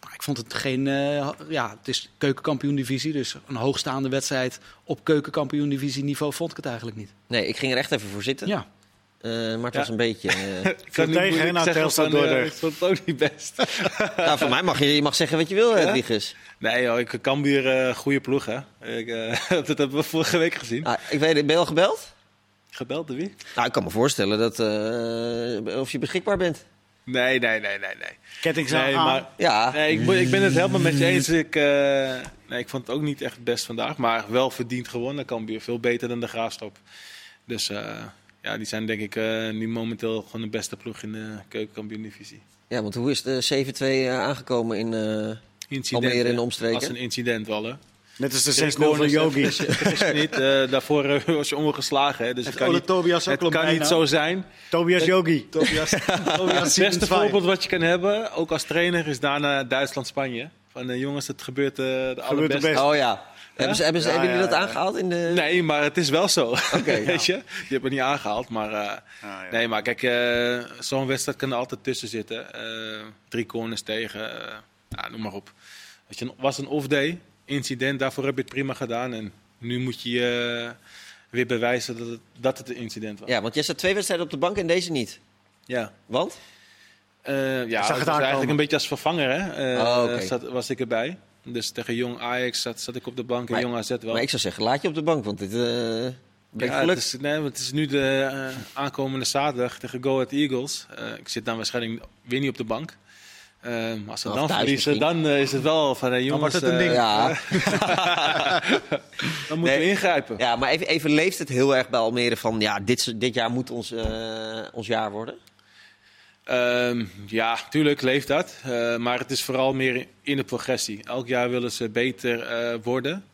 Maar ik vond het geen... eh, ja, het is keukenkampioen-divisie. Dus een hoogstaande wedstrijd op keukenkampioen-divisie niveau vond ik het eigenlijk niet. Nee, ik ging er echt even voor zitten. Ja, Eh, maar het Ja. was een beetje... eh, Ik kan niet tegen, moeilijk hè, na zeggen Telstar Dordrecht. Ik vond het ook niet best. nou, voor mij mag je, je mag zeggen wat je wil, Ja? Nee joh, ik kan weer uh, goede ploeg hè. Ik, eh, dat hebben we vorige week gezien. Nou, ik weet, ben je al gebeld? Gebeld door wie? Nou, ik kan me voorstellen dat, eh, of je beschikbaar bent. Nee, nee, nee, nee, nee. Ketting zijn Nee, aan. maar Ja, Nee, ik, ben- ik ben het helemaal met je eens. Ik, eh, nee, ik vond het ook niet echt best vandaag. Maar wel verdiend gewonnen. Cambuur veel beter dan de Graafschap. Dus eh, ja, die zijn denk ik eh, nu momenteel gewoon de beste ploeg in de keukenkampioen-divisie. ja, want hoe is de 7-2 eh, aangekomen in... eh, Incident, Almere omstreken? Als een incident wel, hè. Net als de Drie 6-0 van Yogi. niet. eh, daarvoor eh, was je ongeslagen. Hè. Dus het kan, niet, Tobias ook het al kan niet zo zijn. Tobias Yogi. Tobias, Tobias Het beste voorbeeld wat je kan hebben, ook als trainer, is daarna Duitsland-Spanje. Van eh, jongens, het gebeurt eh, de het allerbeste. best. oh ja. Hebben, ze, hebben, ze, Ja, hebben jullie ja, dat ja. aangehaald in de... Nee, maar het is wel zo. Oké, Weet je? Je hebt het niet aangehaald, maar... eh, Ah, ja. Nee, maar kijk, eh, zo'n wedstrijd kan er altijd tussen zitten. Eh, drie corners tegen, eh, ja, noem maar op. Je, was een off-day, incident, daarvoor heb je het prima gedaan. En nu moet je eh, weer bewijzen dat het, dat het een incident was. Ja, want jij staat twee wedstrijden op de bank en deze niet. Ja. Want? Eh, ja, zag het was eigenlijk een beetje als vervanger, hè. Eh, Oh, oké. zat, was ik erbij. Dus tegen Jong Ajax zat, zat ik op de bank en Jong AZ wel. Maar ik zou zeggen, laat je op de bank, want dit uh, Ja, het, is, nee, want het is nu de aankomende zaterdag tegen Go Ahead Eagles. Eh, ik zit dan waarschijnlijk weer niet op de bank. Eh, als ze dan verliezen, dan eh, is het wel van eh, jongens, wordt het een eh, ding. Ja. dan moeten Nee. we ingrijpen. ja, maar even, even leeft het heel erg bij Almere van... ja, dit, dit jaar moet ons, eh, ons jaar worden. Ehm, ja, tuurlijk leeft dat. Maar het is vooral meer in de progressie. Elk jaar willen ze beter worden.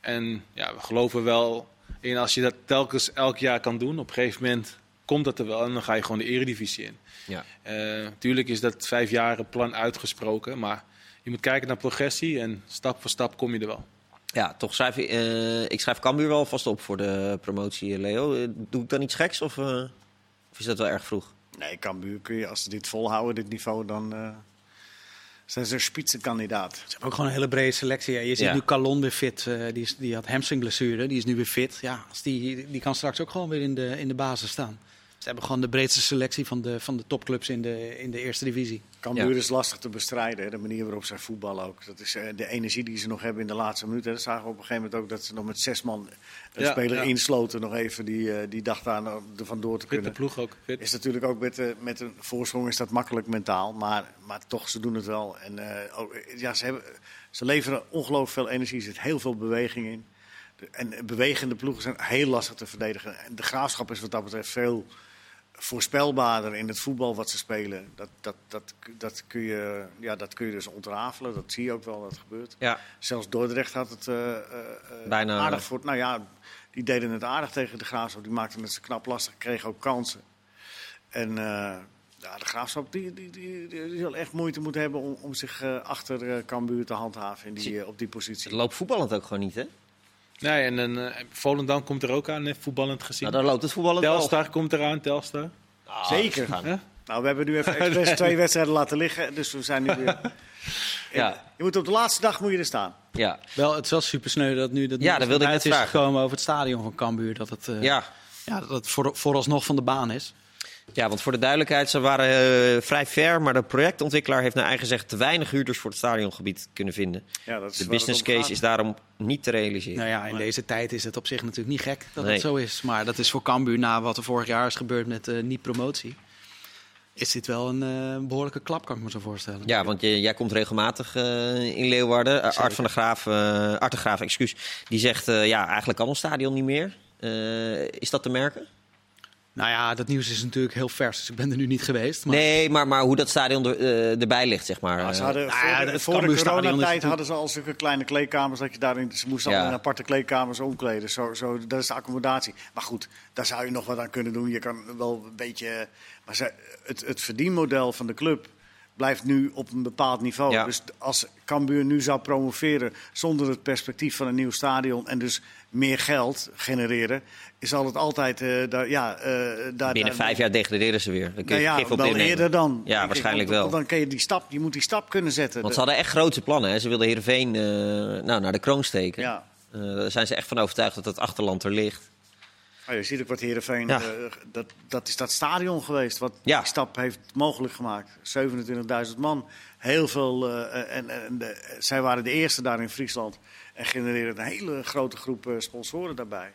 En ja, we geloven wel in als je dat telkens elk jaar kan doen. Op een gegeven moment komt dat er wel en dan ga je gewoon de eredivisie in. Ja. Uh, tuurlijk is dat vijf jaren plan uitgesproken, maar je moet kijken naar progressie en stap voor stap kom je er wel. Ja, toch schrijf ik, uh, ik schrijf Cambuur wel vast op voor de promotie, Leo. Doe ik dan iets geks of, uh, of is dat wel erg vroeg? Nee, Cambuur kun je, als ze dit volhouden, dit niveau, dan uh, zijn ze een spitsenkandidaat. Ze hebben ook gewoon een hele brede selectie. Je ziet ja. nu Calon weer fit, die, is, die had hamstringblessure, die is nu weer fit. Ja, als die, die kan straks ook gewoon weer in de, in de basis staan. Ze hebben gewoon de breedste selectie van de, van de topclubs in de, in de eerste divisie. Cambuur ja. is lastig te bestrijden, hè? de manier waarop zij voetballen ook. Dat is uh, de energie die ze nog hebben in de laatste minuten. Dat zagen we op een gegeven moment ook dat ze nog met zes man een ja, speler ja. insloten. Nog even die, uh, die dacht aan er vandoor te kunnen. de ploeg ook. Fit. Is natuurlijk ook met, uh, met een voorsprong is dat makkelijk mentaal. Maar, maar toch, ze doen het wel. En ook, ja, ze, hebben, ze leveren ongelooflijk veel energie. Er zit heel veel beweging in. En bewegende ploegen zijn heel lastig te verdedigen. En de graafschap is wat dat betreft veel voorspelbaarder in het voetbal wat ze spelen. Dat, dat, dat, dat, kun, je, ja, dat kun je dus ontrafelen. Dat zie je ook wel dat gebeurt. Ja. Zelfs Dordrecht had het uh, uh, Bijna aardig voor. Nou ja, die deden het aardig tegen de Graafschap. Die maakten het ze knap lastig, kregen ook kansen. En uh, ja, de Graafschap die, die, die, die, zal echt moeite moeten hebben om, om zich achter Cambuur te handhaven in die, op die positie. Het loopt voetballend ook gewoon niet, hè? Nee, en uh, Volendam komt er ook aan, hè, voetballend gezien. Nou, daar loopt het voetballend Telstar wel. komt eraan, Telstar. Ah, Zeker. Huh? Nou, we hebben nu even expres twee wedstrijden laten liggen, dus we zijn nu weer... ja. Je moet op de laatste dag moet je er staan. Ja. Wel, het is wel super sneu dat nu dat ja, dat wilde ik net is vragen. gekomen over het stadion van Cambuur. Dat het, uh, ja. Ja, dat het voor, vooralsnog van de baan is. Ja, want voor de duidelijkheid, ze waren uh, vrij ver, maar de projectontwikkelaar heeft naar eigen zeggen te weinig huurders voor het stadiongebied kunnen vinden. Ja, dat is de business case is daarom niet te realiseren. Nou ja, in deze tijd is het op zich natuurlijk niet gek dat nee. het zo is. Maar dat is voor Cambuur, na wat er vorig jaar is gebeurd met uh, niet-promotie, is dit wel een uh, behoorlijke klap, kan ik me zo voorstellen. Ja, want je, jij komt regelmatig in Leeuwarden. Art van de Graaf, Art de Graaf, excuus, die zegt ja, eigenlijk kan ons stadion niet meer. is dat te merken? Nou ja, dat nieuws is natuurlijk heel vers, dus ik ben er nu niet geweest. Maar... Nee, maar, maar hoe dat stadion er, uh, erbij ligt, zeg maar. Ja, ze hadden, nou ja, voor de, voor de coronatijd hadden ze al zulke kleine kleedkamers dat je daarin... Ze moesten ja. al in aparte kleedkamers omkleden. Zo, zo, dat is de accommodatie. Maar goed, daar zou je nog wat aan kunnen doen. Je kan wel een beetje... Maar ze, het, het verdienmodel van de club blijft nu op een bepaald niveau. Ja. Dus als Cambuur nu zou promoveren zonder het perspectief van een nieuw stadion... en dus meer geld genereren, zal het altijd... Uh, daar, ja, uh, daar, Binnen vijf jaar degraderen ze weer. Dan kun je nou ja, op wel innemen. eerder dan. Ja, waarschijnlijk want, wel. Dan kun je die stap, je moet die stap kunnen zetten. Want ze hadden echt grote plannen. Hè. Ze wilden Heerenveen uh, nou, naar de kroon steken. Ja. daar zijn ze echt van overtuigd dat het achterland er ligt. Oh, je ziet ook wat Heerenveen... Ja. dat, dat is dat stadion geweest wat Ja. die stap heeft mogelijk gemaakt. 27.000 man. Heel veel... en, en de, zij waren de eerste daar in Friesland. En genereerden een hele grote groep sponsoren daarbij.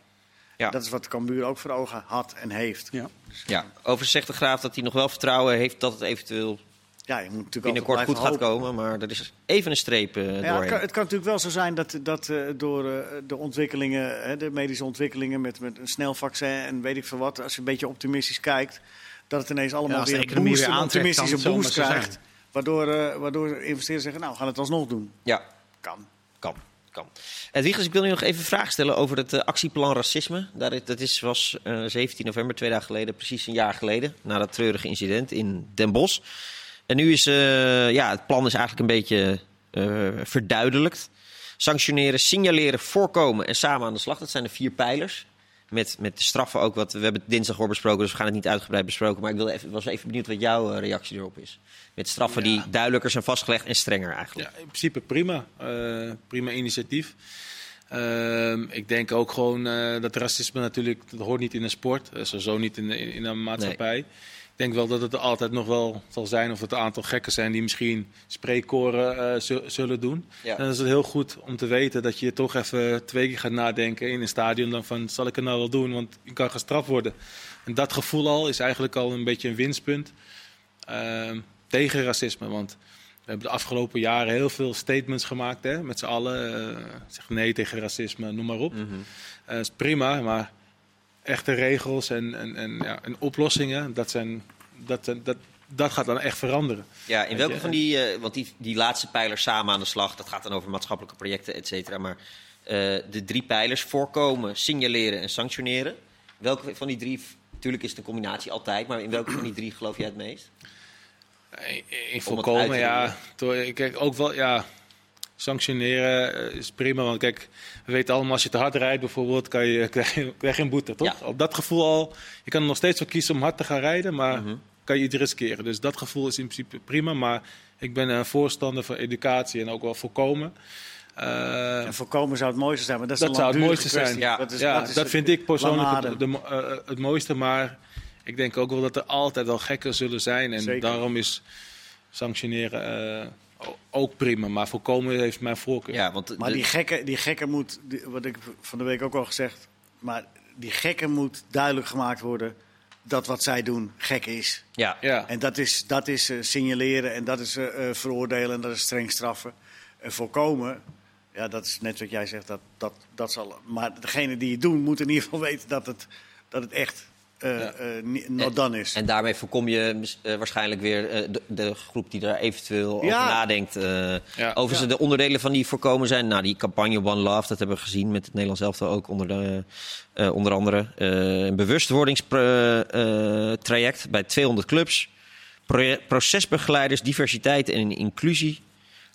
Ja. Dat is wat Cambuur ook voor ogen had en heeft. Ja. Ja. Overigens zegt de Graaf dat hij nog wel vertrouwen heeft dat het eventueel Ja, je moet natuurlijk binnenkort goed gaat komen. Maar er is even een streep uh, Ja, het, kan, het kan natuurlijk wel zo zijn dat, dat uh, door uh, de ontwikkelingen, hè, de medische ontwikkelingen met, met een snel vaccin en weet ik veel wat, als je een beetje optimistisch kijkt, dat het ineens allemaal Ja, weer een boost, weer een optimistische boost krijgt. Waardoor, uh, waardoor investeerders zeggen, nou, we gaan het alsnog doen. Ja, Kan. kan. Kan. En Wiegers, ik wil nu nog even een vraag stellen over het uh, actieplan racisme. Daar, dat is, was uh, 17 november, twee dagen geleden, precies een jaar geleden, na dat treurige incident in Den Bosch. En nu is ja, het plan is eigenlijk een beetje verduidelijkt. Sanctioneren, signaleren, voorkomen en samen aan de slag. Dat zijn de vier pijlers. Met, met de straffen ook. Wat, we hebben het dinsdag al besproken, dus we gaan het niet uitgebreid besproken. Maar ik wilde even, was even benieuwd wat jouw uh, reactie erop is. Met straffen ja. die duidelijker zijn vastgelegd en strenger eigenlijk. Ja, in principe prima. Uh, prima initiatief. Uh, ik denk ook gewoon uh, dat racisme natuurlijk, dat hoort niet in een sport. Zo niet in, in, in een maatschappij. Nee. Ik denk wel dat het er altijd nog wel zal zijn of het een aantal gekken zijn die misschien spreekkoren uh, zullen doen. Ja. En dan is het heel goed om te weten dat je toch even twee keer gaat nadenken in een stadion. Dan van, zal ik het nou wel doen? Want je kan gestraft worden. En dat gevoel al is eigenlijk al een beetje een winstpunt uh, tegen racisme. Want we hebben de afgelopen jaren heel veel statements gemaakt hè, met z'n allen. Uh, zeg nee tegen racisme, noem maar op. Mm -hmm. uh, is prima, maar echte regels en, en, en, ja, en oplossingen, dat, zijn, dat, dat, dat gaat dan echt veranderen. Ja, in welke van die, uh, want die, die laatste pijlers samen aan de slag, dat gaat dan over maatschappelijke projecten, et cetera. Maar uh, de drie pijlers, voorkomen, signaleren en sanctioneren. Welke van die drie Tuurlijk is het een combinatie altijd, maar in welke van die drie geloof jij het meest? In, in voorkomen, ja. Kijk, ook wel, ja. Sanctioneren eh, is prima. Want kijk, we weten allemaal, als je te hard rijdt bijvoorbeeld, kan je, krijg, je, krijg je een boete, toch? Ja. Op dat gevoel al, je kan er nog steeds voor kiezen om hard te gaan rijden, maar Mhm. kan je iets riskeren. Dus dat gevoel is in principe prima. Maar ik ben een voorstander van educatie en ook wel voorkomen. Eh, En voorkomen zou het mooiste zijn, maar dat is dat een zou het mooiste zijn. Ja, dat, is, ja, dat, vind ik persoonlijk het, de eh, het mooiste. Maar ik denk ook wel dat er altijd wel gekken zullen zijn. En Zeker. daarom is sanctioneren eh, ook prima. Maar voorkomen heeft mijn voorkeur. Ja, want Maar de- die gekke, die gekke moet, die- wat ik van de week ook al gezegd, maar die gekke moet duidelijk gemaakt worden dat wat zij doen gek is. ja. Ja. En dat is, dat is eh, signaleren en dat is eh, eh, veroordelen en dat is streng straffen. En voorkomen, ja, dat is net wat jij zegt, dat, dat, dat zal. Maar degene die het doen, moet in ieder geval weten dat het, dat het echt eh Ja. eh, niet- not done is. En daarmee voorkom je eh, waarschijnlijk weer eh, de, de groep die daar eventueel Ja. over nadenkt. eh Ja. Overigens, Ja. de onderdelen van die voorkomen zijn... Nou, die campagne One Love, dat hebben we gezien met het Nederlands elftal ook onder, de, eh, onder andere. eh, een bewustwordingstraject bij 200 clubs. Procesbegeleiders, diversiteit en inclusie.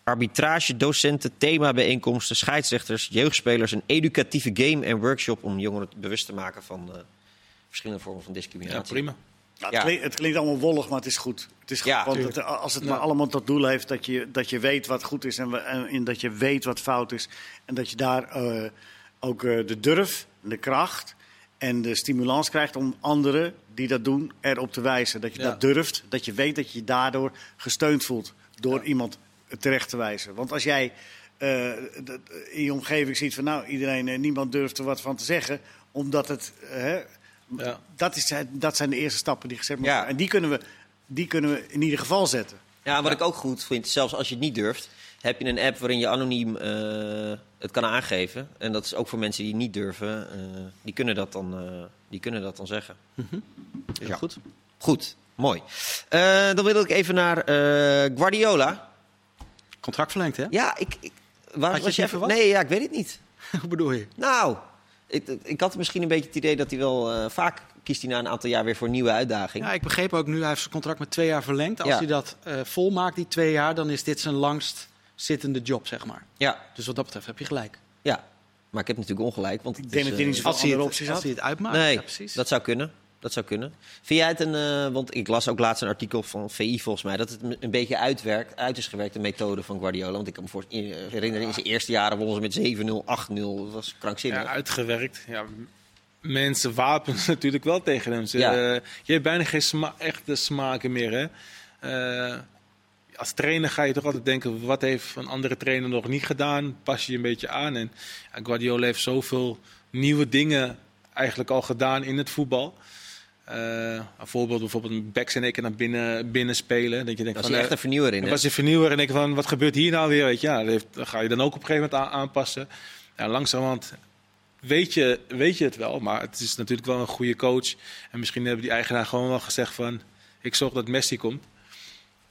Arbitrage, docenten, themabijeenkomsten, scheidsrechters, jeugdspelers. Een educatieve game en workshop om jongeren bewust te maken van eh, verschillende vormen van Ja, discriminatie. prima. Nou, Ja. het, klinkt, het klinkt allemaal wollig, maar het is goed. Het is goed, Ja, want het, als het Ja. maar allemaal tot doel heeft dat je, dat je weet wat goed is en, we- en, en dat je weet wat fout is. En dat je daar eh, ook eh, de durf, de kracht en de stimulans krijgt om anderen die dat doen erop te wijzen. Dat je Ja. dat durft, dat je weet dat je je daardoor gesteund voelt door iemand terecht te wijzen. Want als jij eh, dat- in je omgeving ziet van nou, iedereen, niemand durft er wat van te zeggen, omdat het... Ja. dat, is, dat zijn de eerste stappen die gezet moeten Ja. worden. En die kunnen, we, die kunnen we in ieder geval zetten. Ja, wat ik ook goed vind, zelfs als je het niet durft, heb je een app waarin je anoniem eh, het kan aangeven. En dat is ook voor mensen die niet durven, eh, die, kunnen dat dan, eh, die kunnen dat dan zeggen. Dus ja. Goed. Goed, mooi. Eh, dan wil ik even naar eh, Guardiola. Contract verlengd, hè? Ja, ik. ik waar, Had je was even- verwacht? Nee, ja, ik weet het niet. Hoe bedoel je? Nou, ik, ik had misschien een beetje het idee dat hij wel eh, vaak kiest hij na een aantal jaar weer voor een nieuwe uitdaging. Ja, ik begreep ook nu, hij heeft zijn contract met twee jaar verlengd. Als Ja. hij dat eh, volmaakt, die twee jaar, dan is dit zijn langst zittende job, zeg maar. Ja, Dus wat dat betreft heb je gelijk. ja. Maar ik heb natuurlijk ongelijk. Want Ik het denk is, dat hij niet eh, zoveel Als hij, andere het, opties als had. hij het uitmaakt, Nee, ja, precies. dat zou kunnen. Dat zou kunnen. Vind jij het een, eh, want ik las ook laatst een artikel van VI volgens mij, dat het een beetje uitwerkt, uit is gewerkt, de methode van Guardiola. Want ik kan me voor, in- herinneren, in zijn eerste jaren wonnen ze met 7-0, 8-0. Dat was krankzinnig. Ja, uitgewerkt. Ja, mensen wapenen natuurlijk wel tegen hem. Ze, Ja. eh, je hebt bijna geen sma echte smaken meer. Hè? Eh, als trainer ga je toch altijd denken: wat heeft een andere trainer nog niet gedaan? Pas je een beetje aan. En Guardiola heeft zoveel nieuwe dingen eigenlijk al gedaan in het voetbal. Eh, een voorbeeld bijvoorbeeld backs en ik naar binnen, binnen spelen. Dat je denkt Daar van, was hij eh, echt een vernieuwer in. was je vernieuwer en je van, wat gebeurt hier nou weer? Weet je, ja, dat, ga je dan ook op een gegeven moment aan- aanpassen. Ja, langzamerhand weet je, weet je het wel, maar het is natuurlijk wel een goede coach. En misschien hebben die eigenaar gewoon wel gezegd van, ik zorg dat Messi komt.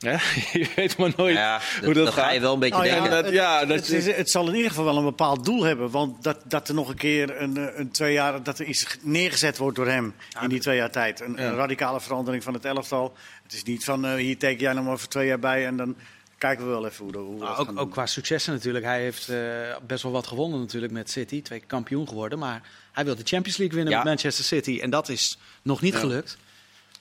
Ja, je weet maar nooit Ja, hoe dat ga gaat. je wel een beetje Nou ja, denken. dat- het, ja, dat het, is- het zal in ieder geval wel een bepaald doel hebben. Want dat, dat er nog een keer een, eh, een twee jaar, dat er iets neergezet wordt door hem in die twee jaar tijd. Een, Ja. een radicale verandering van het elftal. Het is niet van eh, hier teken jij nog maar voor twee jaar bij en dan kijken we wel even hoe, dat- hoe Nou, dat ook, ook qua successen natuurlijk. Hij heeft eh, best wel wat gewonnen natuurlijk met City. Twee keer kampioen geworden. Maar hij wil de Champions League winnen Ja. met Manchester City. En dat is nog niet Ja. gelukt.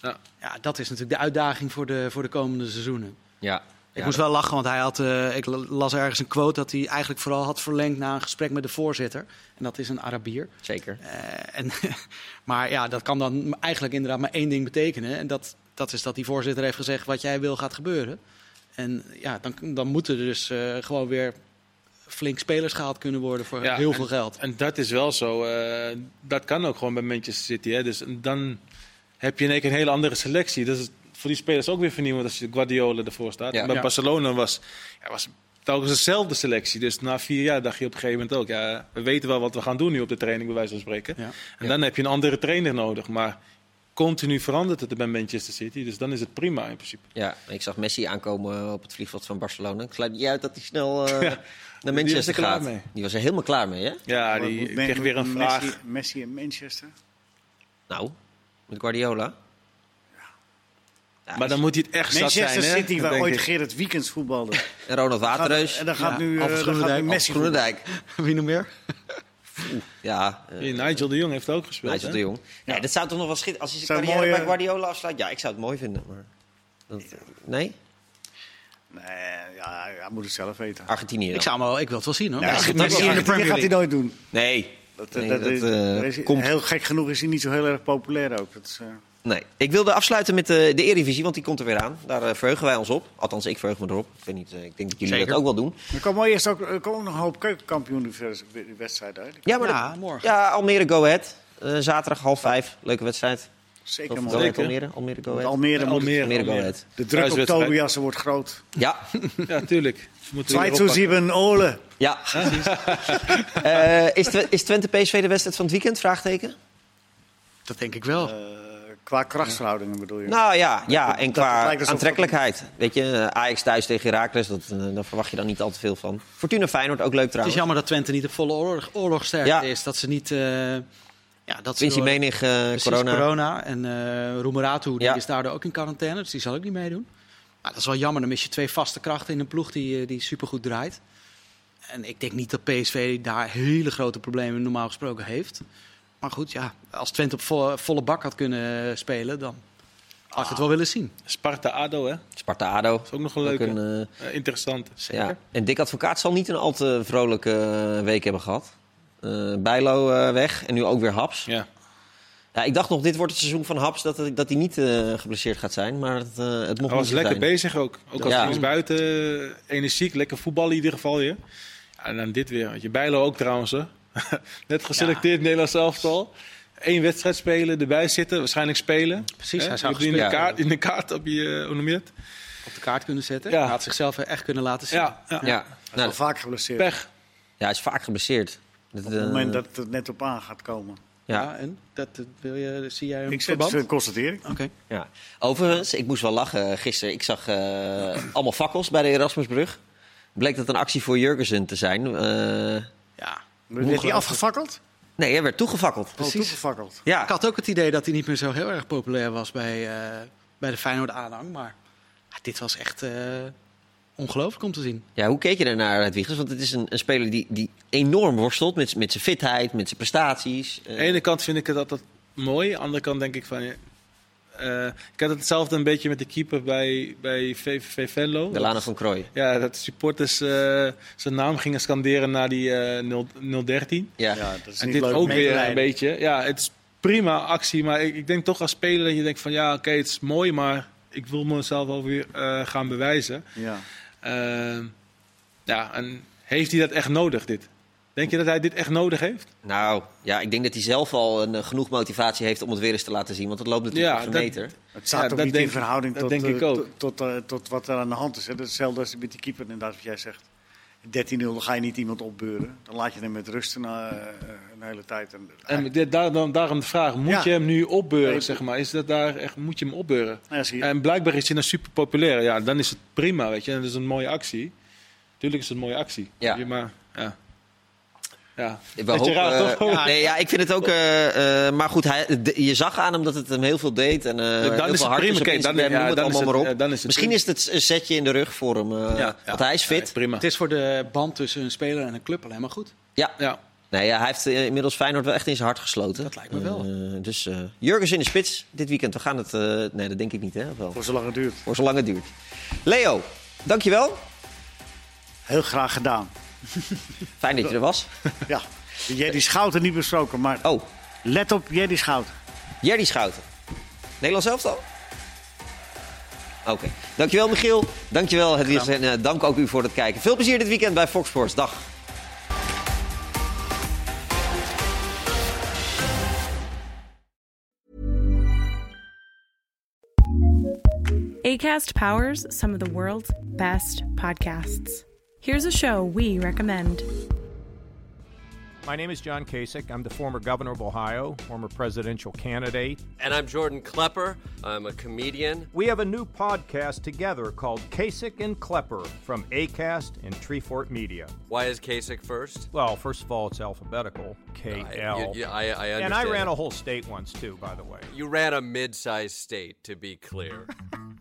Ja. Ja, dat is natuurlijk de uitdaging voor de, voor de komende seizoenen. Ja. Ik Ja, moest wel lachen, want hij had, eh, ik las ergens een quote dat hij eigenlijk vooral had verlengd na een gesprek met de voorzitter. En dat is een Arabier. Zeker. Eh, en, maar ja, dat kan dan eigenlijk inderdaad maar één ding betekenen. En dat, dat is dat die voorzitter heeft gezegd wat jij wil gaat gebeuren. En ja, dan, dan moeten er dus eh, gewoon weer flink spelers gehaald kunnen worden voor Ja, heel en- veel geld. En dat is wel zo. dat kan ook gewoon bij Manchester City. Hè? Dus dan heb je in één keer een hele andere selectie. Dat is voor die spelers ook weer vernieuwend als je Guardiola ervoor staat. Ja. Bij Ja. Barcelona was, ja, was telkens dezelfde selectie. Dus na vier jaar dacht je op een gegeven moment ook... Ja, we weten wel wat we gaan doen nu op de training, bij wijze van spreken. Ja. En dan heb je een andere trainer nodig. Maar continu verandert het bij Manchester City. Dus dan is het prima in principe. Ja, ik zag Messi aankomen op het vliegveld van Barcelona. Ik sluit niet uit dat hij snel eh, naar was Manchester er klaar gaat. mee. Die was er helemaal klaar mee, hè? Ja, die kreeg weer een Messi, vraag. Messi in Manchester. Nou, Met Guardiola. Ja, Maar dan moet hij het echt zat zijn, Manchester? City, waar ooit ik. Gerrit Wiekens voetbalde. En Ronald Waterreus. En dan gaat Ja, nu, eh, Alfred dan gaat nu. Messi Groenendijk. Wie nog meer? Ja, eh, Nigel de Jong heeft ook gespeeld. Nigel hè? de Jong. Ja, dat zou toch nog wel schitteren. Als hij zijn Zou carrière mooi, bij eh, Guardiola afsluit. Ja, ik zou het mooi vinden. Maar dat, nee? Nee, ja, hij moet het zelf weten. Argentinië dan. Ik, zou hem wel, ik wil het wel zien hoor. Ja, Ja, Messi in de dat Premier gaat hij nooit doen. Nee. Dat, Nee, dat, eh, is komt. Heel gek genoeg is hij niet zo heel erg populair ook. Dat is, eh, nee. Ik wilde afsluiten met de, de Eredivisie, want die komt er weer aan. Daar eh, verheugen wij ons op. Althans, ik verheug me erop. Ik, weet niet, eh, ik denk dat jullie Zeker. dat ook wel doen. er komen eerst ook, er komen nog een hoop keukenkampioen-wedstrijden uit. Ja, maar Ja, morgen. ja Almere Go Ahead. Eh, zaterdag half vijf. Leuke wedstrijd. Zeker mooi. Zeker. Almere. Almere Go Ahead. Almere, moet- Almere, Almere Go Almere. Ahead. De druk op. Tobiasen wordt groot. Ja, Ja, tuurlijk. Moeten we 2 weer zu oppakken. 7 Ole. Ja. Eh, is, Twe- is Twente PSV de wedstrijd van het weekend? Vraagteken. Dat denk ik wel. Eh, qua krachtsverhoudingen bedoel je? Nou ja, ja. en qua aantrekkelijkheid. Weet je, eh, Ajax thuis tegen Heracles, dat, daar verwacht je dan niet al te veel van. Fortuna Feyenoord ook leuk het is trouwens. jammer dat Twente niet op volle oorlog, oorlogsterkte Ja. is. Dat ze niet... eh ja, dat ze Vinci door- Menig, eh, corona. corona. En eh Roemeratu die Ja. is daardoor ook in quarantaine, dus die zal ook niet meedoen. Maar dat is wel jammer, dan mis je twee vaste krachten in een ploeg die, die supergoed draait. En ik denk niet dat PSV daar hele grote problemen normaal gesproken heeft. Maar goed, ja, als Twente op volle, volle bak had kunnen spelen, dan had ik het wel willen zien. Sparta-Ado, hè? Sparta ADO. Dat is ook nog een leuke. een, eh, eh, interessante. ja. En Dick Advocaat zal niet een al te vrolijke eh, week hebben gehad. Eh Bijlo eh, weg en nu ook weer Haps. Ja. Ja, ik dacht nog, dit wordt het seizoen van Haps, dat, dat hij niet eh, geblesseerd gaat zijn. Maar het, eh, het mocht Hij was lekker zijn. bezig ook. Ook als Ja. hij was buiten, eh, energiek, lekker voetballen in ieder geval hier. Ja, en dan dit weer. Want je Bijlo ook trouwens, hè. Net geselecteerd Nederlands elftal. Eén wedstrijd spelen, erbij zitten, waarschijnlijk spelen. Precies, Hè? hij zou Je in de, kaart, in de kaart op je, hoe noem je het? Op de kaart kunnen zetten. Ja. Hij had zichzelf echt kunnen laten zien. Ja, ja. Ja, Hij is nou, wel vaak geblesseerd. pech. ja, hij is vaak geblesseerd. Dat, Op het moment dat het net op aan gaat komen. Ja. Ja, en dat, dat wil je, zie jij een Ik verband? zet, constateer ik. Oké. Ja. Overigens, ik moest wel lachen gisteren. Ik zag eh, allemaal fakkels bij de Erasmusbrug. Bleek dat een actie voor Jurgensen te zijn. Eh, Ja. Werd hij afgefakkeld? nee, hij werd toegefakkeld. Oh, Precies. toegefakkeld. Ja, Ik had ook het idee dat hij niet meer zo heel erg populair was bij, eh, bij de Feyenoord aanhang. Maar dit was echt eh, ongelooflijk om te zien. ja hoe keek je daarnaar, Hedwiges? Want het is een, een speler die, die enorm worstelt met, met zijn fitheid, met zijn prestaties. Eh, Aan de ene kant vind ik het altijd mooi. Aan de andere kant denk ik van... eh, ik had hetzelfde een beetje met de keeper bij, bij VVV Venlo. de Lana van Krooi. Ja, dat supporters eh, zijn naam gingen scanderen naar die eh 0, 013. Ja. Ja, dat is En niet dit leuk. ook weer een beetje. Ja, het is prima actie, maar ik, ik denk toch als speler dat je denkt van ja, oké, het is mooi, maar ik wil mezelf wel weer eh, gaan bewijzen. Ja. Ehm, ja, en heeft hij dat echt nodig, dit? Denk je dat hij dit echt nodig heeft? Nou, ja, ik denk dat hij zelf al een, eh, genoeg motivatie heeft om het weer eens te laten zien. Want het loopt natuurlijk Ja, dat- meter. Het staat Ja, ook dat niet denk- in verhouding dat tot, denk eh, ik ook. tot, tot, eh, tot wat er aan de hand is. Hè. Dat is hetzelfde als met die keeper, inderdaad, wat jij zegt. 13-0, dan ga je niet iemand opbeuren. Dan laat je hem met rusten na eh, een hele tijd. En, En dit- daar, dan, daarom de vraag, moet Ja. je hem nu opbeuren, Nee, zeg maar? Is dat daar echt, moet je hem opbeuren? Nou ja, zie je. En blijkbaar is hij dan super populair. Ja, dan is het prima, weet je. En dat is een mooie actie. Tuurlijk is het een mooie actie. Ja. Je, Maar, ja. Ja. We hopen, raar, eh, ja, nee, ja, ik vind het ook. eh, eh, maar goed, hij, de- je zag aan hem dat het hem heel veel deed. En, eh heel dan veel is prima. Kijk, dan- ja, het dan is allemaal het- maar op. ja, dan is het Misschien prima. is het een setje in de rug voor hem. eh, Ja, want ja. hij is fit. Prima. Het is voor de band tussen een speler en een club alleen maar goed. Ja. Ja. Nee, ja, hij heeft inmiddels Feyenoord wel echt in zijn hart gesloten. Dat lijkt me wel. Dus eh Jurgens in de spits dit weekend. We gaan het... eh, nee, dat denk ik niet, hè? Wel? Voor zolang het duurt. Voor zolang het duurt. Leo, dankjewel. Heel graag gedaan. Fijn dat je er was. Ja, Jerry Schouten niet besproken, maar Oh, let op Jerry Schouten. Jerry Schouten. Nederlands elftal? Oké. Dankjewel Michiel. Dankjewel Hedwig. En eh, dank ook u voor het kijken. Veel plezier dit weekend bij Fox Sports. Dag. ACAST powers some of the world's best podcasts. Here's a show we recommend. My name is John Kasich. I'm the former governor of Ohio, former presidential candidate. And I'm Jordan Klepper. I'm a comedian. We have a new podcast together called Kasich and Klepper from ACAST and Treefort Media. Why is Kasich first? Well, first of all, it's alphabetical K L. I, you- I, I understand. And I ran that. a whole state once, too, by the way. You ran a mid-sized state, to be clear.